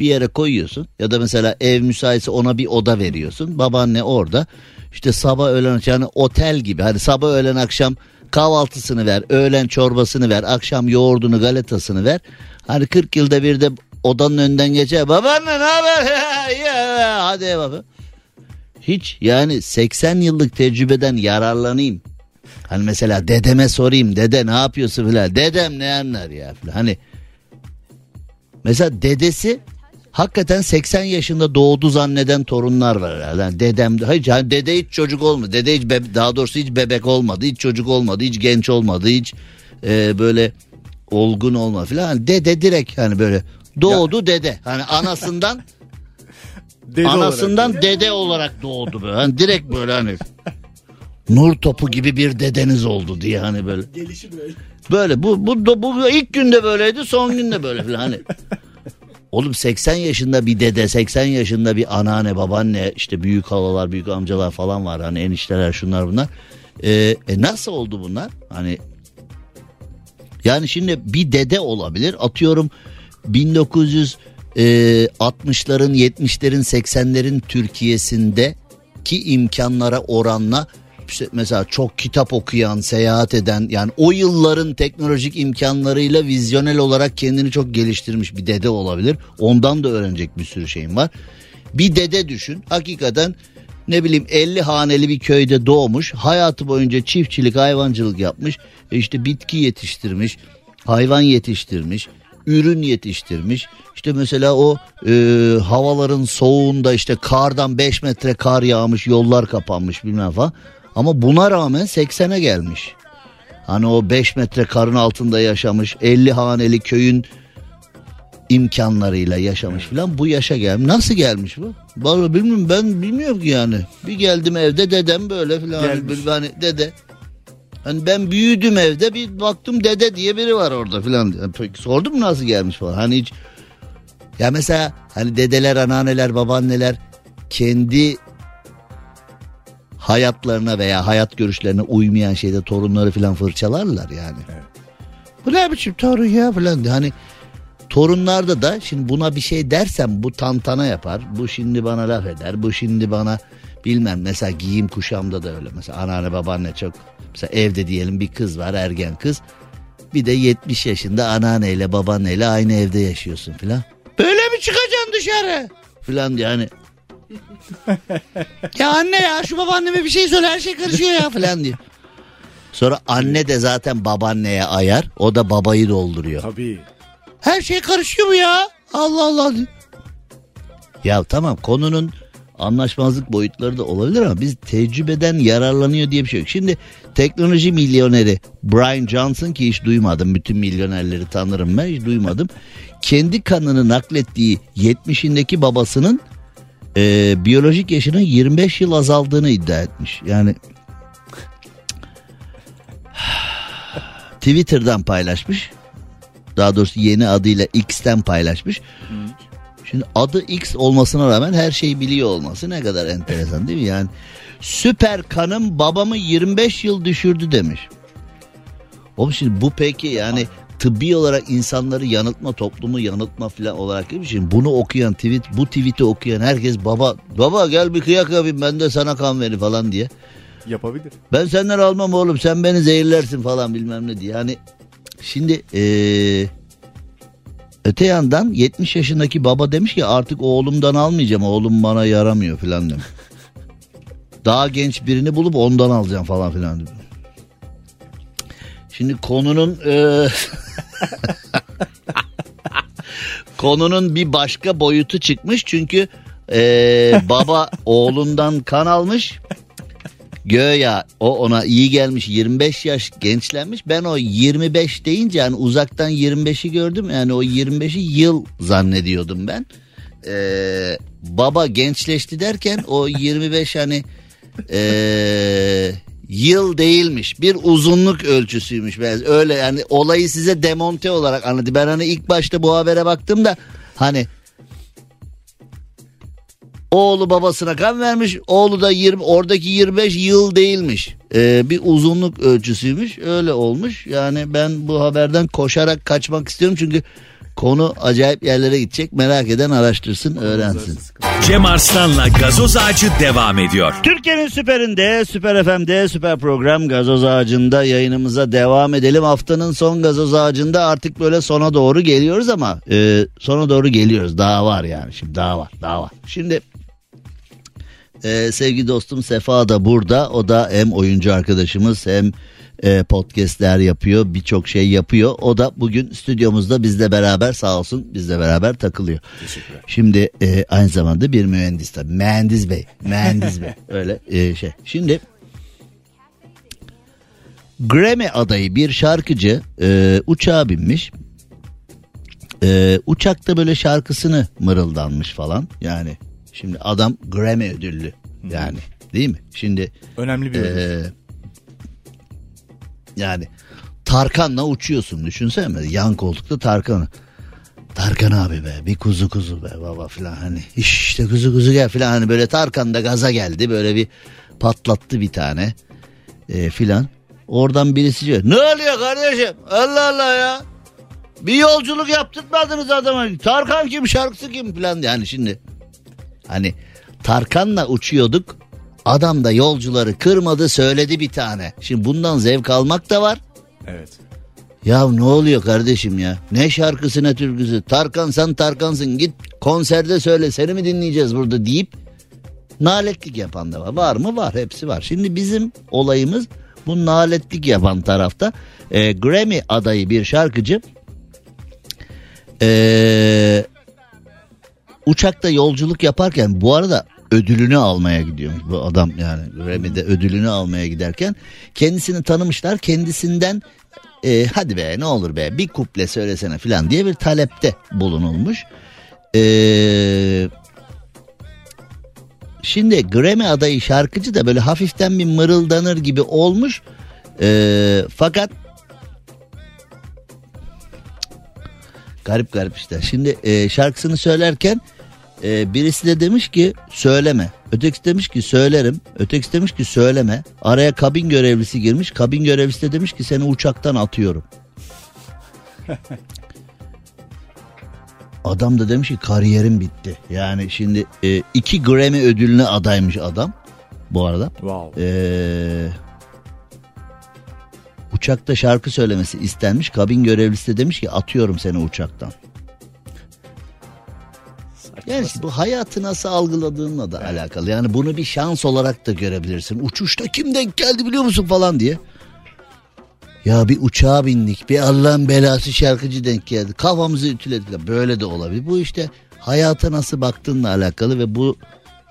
bir yere koyuyorsun ya da mesela ev müsaitse ona bir oda veriyorsun. Babaanne orada işte sabah öğlen yani otel gibi hani sabah öğlen akşam kahvaltısını ver, öğlen çorbasını ver, akşam yoğurdunu galetasını ver. Hani 40 yılda bir de odanın önünden geçer. Babaanne ne haber? Hadi baba. Hiç yani 80 yıllık tecrübeden yararlanayım. Hani mesela dedeme sorayım dede ne yapıyorsun filan. Dedem ne anlar ya filan. Hani mesela dedesi hakikaten 80 yaşında doğdu zanneden torunlar var herhalde. Yani dedem hayır yani dede hiç çocuk olmadı. Dede hiç bebe- daha doğrusu hiç bebek olmadı. Hiç çocuk olmadı. Hiç genç olmadı. Hiç e, böyle olgun olmadı filan. Hani dede direkt hani böyle doğdu dede. Hani anasından Dede Anasından olarak. dede olarak doğdu böyle. Hani direkt böyle hani nur topu gibi bir dedeniz oldu diye hani böyle. Gelişi böyle. Böyle bu bu bu, bu ilk günde böyleydi, son günde böyle falan hani. Oğlum 80 yaşında bir dede, 80 yaşında bir anneanne, babaanne, işte büyük halalar, büyük amcalar falan var. Hani enişteler şunlar bunlar. Ee, e nasıl oldu bunlar? Hani yani şimdi bir dede olabilir. Atıyorum 1960'ların, 70'lerin, 80'lerin Türkiye'sinde ki imkanlara oranla işte mesela çok kitap okuyan, seyahat eden yani o yılların teknolojik imkanlarıyla vizyonel olarak kendini çok geliştirmiş bir dede olabilir. Ondan da öğrenecek bir sürü şeyim var. Bir dede düşün. Hakikaten ne bileyim 50 haneli bir köyde doğmuş. Hayatı boyunca çiftçilik, hayvancılık yapmış. E işte bitki yetiştirmiş, hayvan yetiştirmiş, ürün yetiştirmiş. İşte mesela o e, havaların soğuğunda işte kardan 5 metre kar yağmış, yollar kapanmış bilmem falan. Ama buna rağmen 80'e gelmiş. Hani o 5 metre karın altında yaşamış 50 haneli köyün imkanlarıyla yaşamış filan bu yaşa gelmiş. Nasıl gelmiş bu? Vallahi bilmiyorum ben bilmiyorum ki yani. Bir geldim evde dedem böyle filan hani, hani dede. Hani ben büyüdüm evde bir baktım dede diye biri var orada filan. Peki sordum nasıl gelmiş falan. Hani hiç ya mesela hani dedeler, anneanneler, babaanneler kendi hayatlarına veya hayat görüşlerine uymayan şeyde torunları filan fırçalarlar yani. Bu ne biçim torun ya diye. Hani torunlarda da şimdi buna bir şey dersem bu tantana yapar. Bu şimdi bana laf eder. Bu şimdi bana bilmem mesela giyim kuşamda da öyle. Mesela anneanne babaanne çok mesela evde diyelim bir kız var ergen kız. Bir de 70 yaşında anneanneyle babaanneyle aynı evde yaşıyorsun filan. Böyle mi çıkacaksın dışarı? Filan diye hani. ya anne ya şu babaanneme bir şey söyle her şey karışıyor ya filan diyor. Sonra anne de zaten babaanneye ayar. O da babayı dolduruyor. Tabii. Her şey karışıyor mu ya? Allah Allah. Ya tamam konunun anlaşmazlık boyutları da olabilir ama biz tecrübeden yararlanıyor diye bir şey yok. Şimdi teknoloji milyoneri Brian Johnson ki hiç duymadım. Bütün milyonerleri tanırım ben hiç duymadım. Kendi kanını naklettiği 70'indeki babasının e, biyolojik yaşının 25 yıl azaldığını iddia etmiş. Yani Twitter'dan paylaşmış. Daha doğrusu yeni adıyla X'ten paylaşmış. Hı. Şimdi adı X olmasına rağmen her şeyi biliyor olması ne kadar enteresan değil mi? Yani süper kanım babamı 25 yıl düşürdü demiş. Oğlum şimdi bu peki yani tıbbi olarak insanları yanıltma, toplumu yanıltma falan olarak mi? Şimdi bunu okuyan tweet, bu tweet'i okuyan herkes baba, baba gel bir kıyak yapayım ben de sana kan verin falan diye. Yapabilir. Ben senden almam oğlum sen beni zehirlersin falan bilmem ne diye. Yani şimdi eee, öte yandan 70 yaşındaki baba demiş ki artık oğlumdan almayacağım oğlum bana yaramıyor falan demiş. Daha genç birini bulup ondan alacağım falan filan demiş. Şimdi konunun eee, konunun bir başka boyutu çıkmış çünkü eee, baba oğlundan kan almış. Göya o ona iyi gelmiş 25 yaş gençlenmiş. Ben o 25 deyince yani uzaktan 25'i gördüm. Yani o 25'i yıl zannediyordum ben. Ee, baba gençleşti derken o 25 hani ee, yıl değilmiş. Bir uzunluk ölçüsüymüş. Öyle yani olayı size demonte olarak anladı. Ben hani ilk başta bu habere baktım da hani Oğlu babasına kan vermiş. Oğlu da 20 oradaki 25 yıl değilmiş. Ee, bir uzunluk ölçüsüymüş. Öyle olmuş. Yani ben bu haberden koşarak kaçmak istiyorum çünkü konu acayip yerlere gidecek. Merak eden araştırsın, öğrensin. Cem Arslan'la gazoz ağacı devam ediyor. Türkiye'nin süperinde, Süper FM'de, Süper Program Gazoz Ağacı'nda yayınımıza devam edelim. Haftanın son Gazoz Ağacı'nda artık böyle sona doğru geliyoruz ama e, sona doğru geliyoruz. Daha var yani şimdi daha var, daha var. Şimdi e, sevgili dostum Sefa da burada. O da hem oyuncu arkadaşımız hem e, podcastler yapıyor. Birçok şey yapıyor. O da bugün stüdyomuzda bizle beraber sağ olsun bizle beraber takılıyor. Şimdi e, aynı zamanda bir mühendis tabii. Mühendis bey. Mühendis bey. Öyle e, şey. Şimdi Grammy adayı bir şarkıcı e, uçağa binmiş. E, uçakta böyle şarkısını mırıldanmış falan. Yani şimdi adam Grammy ödüllü. Yani değil mi? Şimdi Önemli bir ödül. Yani Tarkan'la uçuyorsun düşünsene. Yan koltukta Tarkan. Tarkan abi be bir kuzu kuzu be baba filan. Hani işte kuzu kuzu gel filan. Hani böyle Tarkan da gaza geldi böyle bir patlattı bir tane e, filan. Oradan birisi diyor ne oluyor kardeşim? Allah Allah ya. Bir yolculuk yaptırmadınız adama. Tarkan kim şarkısı kim filan. Yani şimdi hani Tarkan'la uçuyorduk adam da yolcuları kırmadı söyledi bir tane şimdi bundan zevk almak da var Evet. ya ne oluyor kardeşim ya? Ne şarkısı ne türküsü? Tarkan sen Tarkansın git konserde söyle seni mi dinleyeceğiz burada deyip naletlik yapan da var. Var mı? Var hepsi var. Şimdi bizim olayımız bu naletlik yapan tarafta. Ee, Grammy adayı bir şarkıcı ee, uçakta yolculuk yaparken bu arada ödülünü almaya gidiyormuş bu adam yani Grammy'de ödülünü almaya giderken kendisini tanımışlar kendisinden e, hadi be ne olur be bir kuple söylesene filan diye bir talepte bulunulmuş. Eee Şimdi Grammy adayı şarkıcı da böyle hafiften bir mırıldanır gibi olmuş. Ee, fakat garip garip işte. Şimdi e, şarkısını söylerken e, birisi de demiş ki söyleme. Ötekisi demiş ki söylerim. Ötekisi demiş ki söyleme. Araya kabin görevlisi girmiş. Kabin görevlisi de demiş ki seni uçaktan atıyorum. Adam da demiş ki kariyerim bitti. Yani şimdi e, iki Grammy ödülüne adaymış adam bu arada. Wow. Ee, uçakta şarkı söylemesi istenmiş. Kabin görevlisi de demiş ki atıyorum seni uçaktan. Yani işte bu hayatı nasıl algıladığınla da alakalı. Yani bunu bir şans olarak da görebilirsin. Uçuşta kim denk geldi biliyor musun falan diye. Ya bir uçağa bindik. Bir Allah'ın belası şarkıcı denk geldi. Kafamızı ütülediler. Böyle de olabilir. Bu işte hayata nasıl baktığınla alakalı ve bu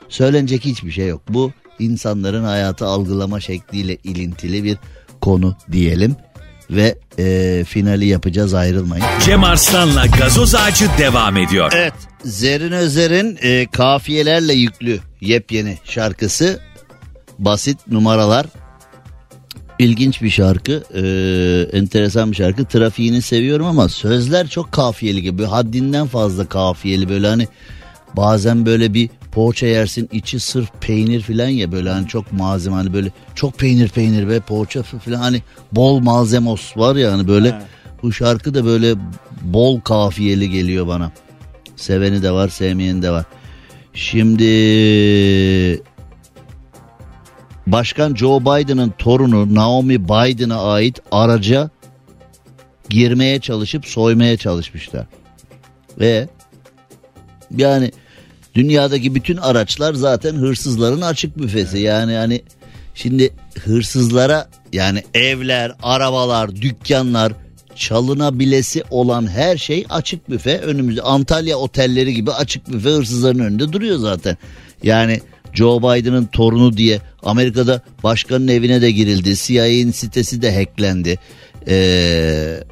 söylenecek hiçbir şey yok. Bu insanların hayatı algılama şekliyle ilintili bir konu diyelim. Ve e, finali yapacağız ayrılmayın. Cem Arslan'la gazoz ağacı devam ediyor. Evet Zerrin Özer'in e, kafiyelerle yüklü yepyeni şarkısı basit numaralar ilginç bir şarkı. Ee, enteresan bir şarkı. Trafiğini seviyorum ama sözler çok kafiyeli gibi. Haddinden fazla kafiyeli böyle hani bazen böyle bir poğaça yersin içi sırf peynir filan ya böyle hani çok malzeme hani böyle çok peynir peynir ve poğaça filan hani bol malzemos var ya hani böyle bu şarkı da böyle bol kafiyeli geliyor bana. Seveni de var sevmeyeni de var. Şimdi Başkan Joe Biden'ın torunu Naomi Biden'a ait araca girmeye çalışıp soymaya çalışmışlar. Ve yani dünyadaki bütün araçlar zaten hırsızların açık büfesi. Yani hani şimdi hırsızlara yani evler, arabalar, dükkanlar çalınabilesi olan her şey açık büfe önümüzde. Antalya otelleri gibi açık büfe hırsızların önünde duruyor zaten. Yani Joe Biden'ın torunu diye Amerika'da başkanın evine de girildi. CIA'nin sitesi de hacklendi. Ee,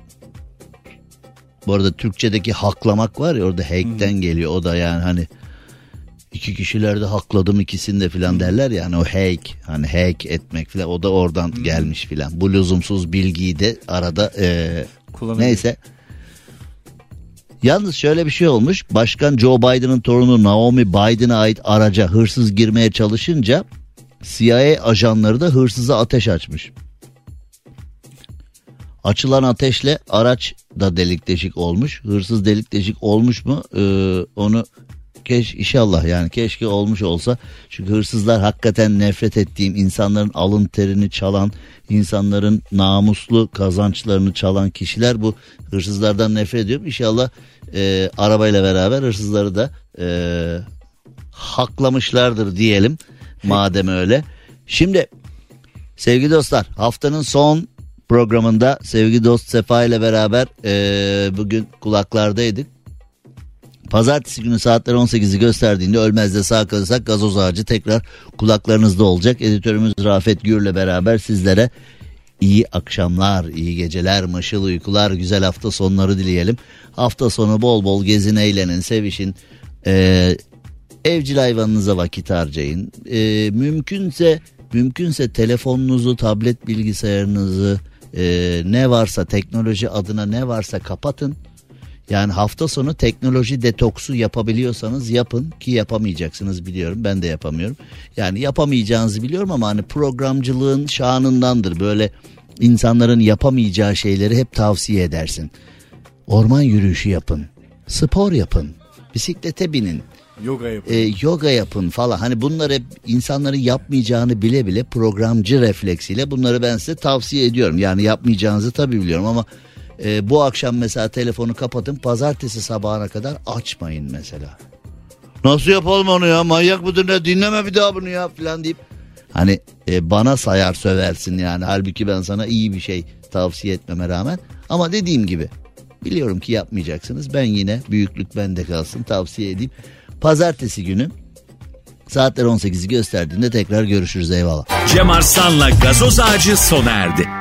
bu arada Türkçedeki haklamak var ya orada hack'ten geliyor. O da yani hani iki kişilerde hakladım ikisini de filan derler yani o hack hani hack etmek filan o da oradan gelmiş filan. Bu lüzumsuz bilgiyi de arada ee, neyse. Yalnız şöyle bir şey olmuş. Başkan Joe Biden'ın torunu Naomi Biden'a ait araca hırsız girmeye çalışınca CIA ajanları da hırsıza ateş açmış. Açılan ateşle araç da delik deşik olmuş. Hırsız delik deşik olmuş mu? Ee, onu keş inşallah yani keşke olmuş olsa. Çünkü hırsızlar hakikaten nefret ettiğim insanların alın terini çalan, insanların namuslu kazançlarını çalan kişiler bu hırsızlardan nefret ediyorum. İnşallah e, arabayla beraber hırsızları da e, haklamışlardır diyelim madem öyle. Şimdi sevgili dostlar haftanın son programında sevgili dost Sefa ile beraber e, bugün kulaklardaydık. Pazartesi günü saatler 18'i gösterdiğinde ölmezde sağ kalırsak gazoz ağacı tekrar kulaklarınızda olacak. Editörümüz Rafet Gür'le beraber sizlere iyi akşamlar, iyi geceler, mışıl uykular, güzel hafta sonları dileyelim. Hafta sonu bol bol gezin, eğlenin, sevişin. Ee, evcil hayvanınıza vakit harcayın. Ee, mümkünse mümkünse telefonunuzu, tablet bilgisayarınızı e, ne varsa teknoloji adına ne varsa kapatın. Yani hafta sonu teknoloji detoksu yapabiliyorsanız yapın ki yapamayacaksınız biliyorum. Ben de yapamıyorum. Yani yapamayacağınızı biliyorum ama hani programcılığın şanındandır. Böyle insanların yapamayacağı şeyleri hep tavsiye edersin. Orman yürüyüşü yapın. Spor yapın. Bisiklete binin. Yoga yapın. E, yoga yapın falan. Hani bunları hep insanların yapmayacağını bile bile programcı refleksiyle bunları ben size tavsiye ediyorum. Yani yapmayacağınızı tabii biliyorum ama e, bu akşam mesela telefonu kapatın pazartesi sabahına kadar açmayın mesela. Nasıl yapalım onu ya? Manyak mıdır ne? Dinleme bir daha bunu ya falan deyip. Hani e, bana sayar söversin yani. Halbuki ben sana iyi bir şey tavsiye etmeme rağmen. Ama dediğim gibi biliyorum ki yapmayacaksınız. Ben yine büyüklük bende kalsın tavsiye edeyim. Pazartesi günü saatler 18'i gösterdiğinde tekrar görüşürüz. Eyvallah. Cem Arslan'la gazoz ağacı sona erdi.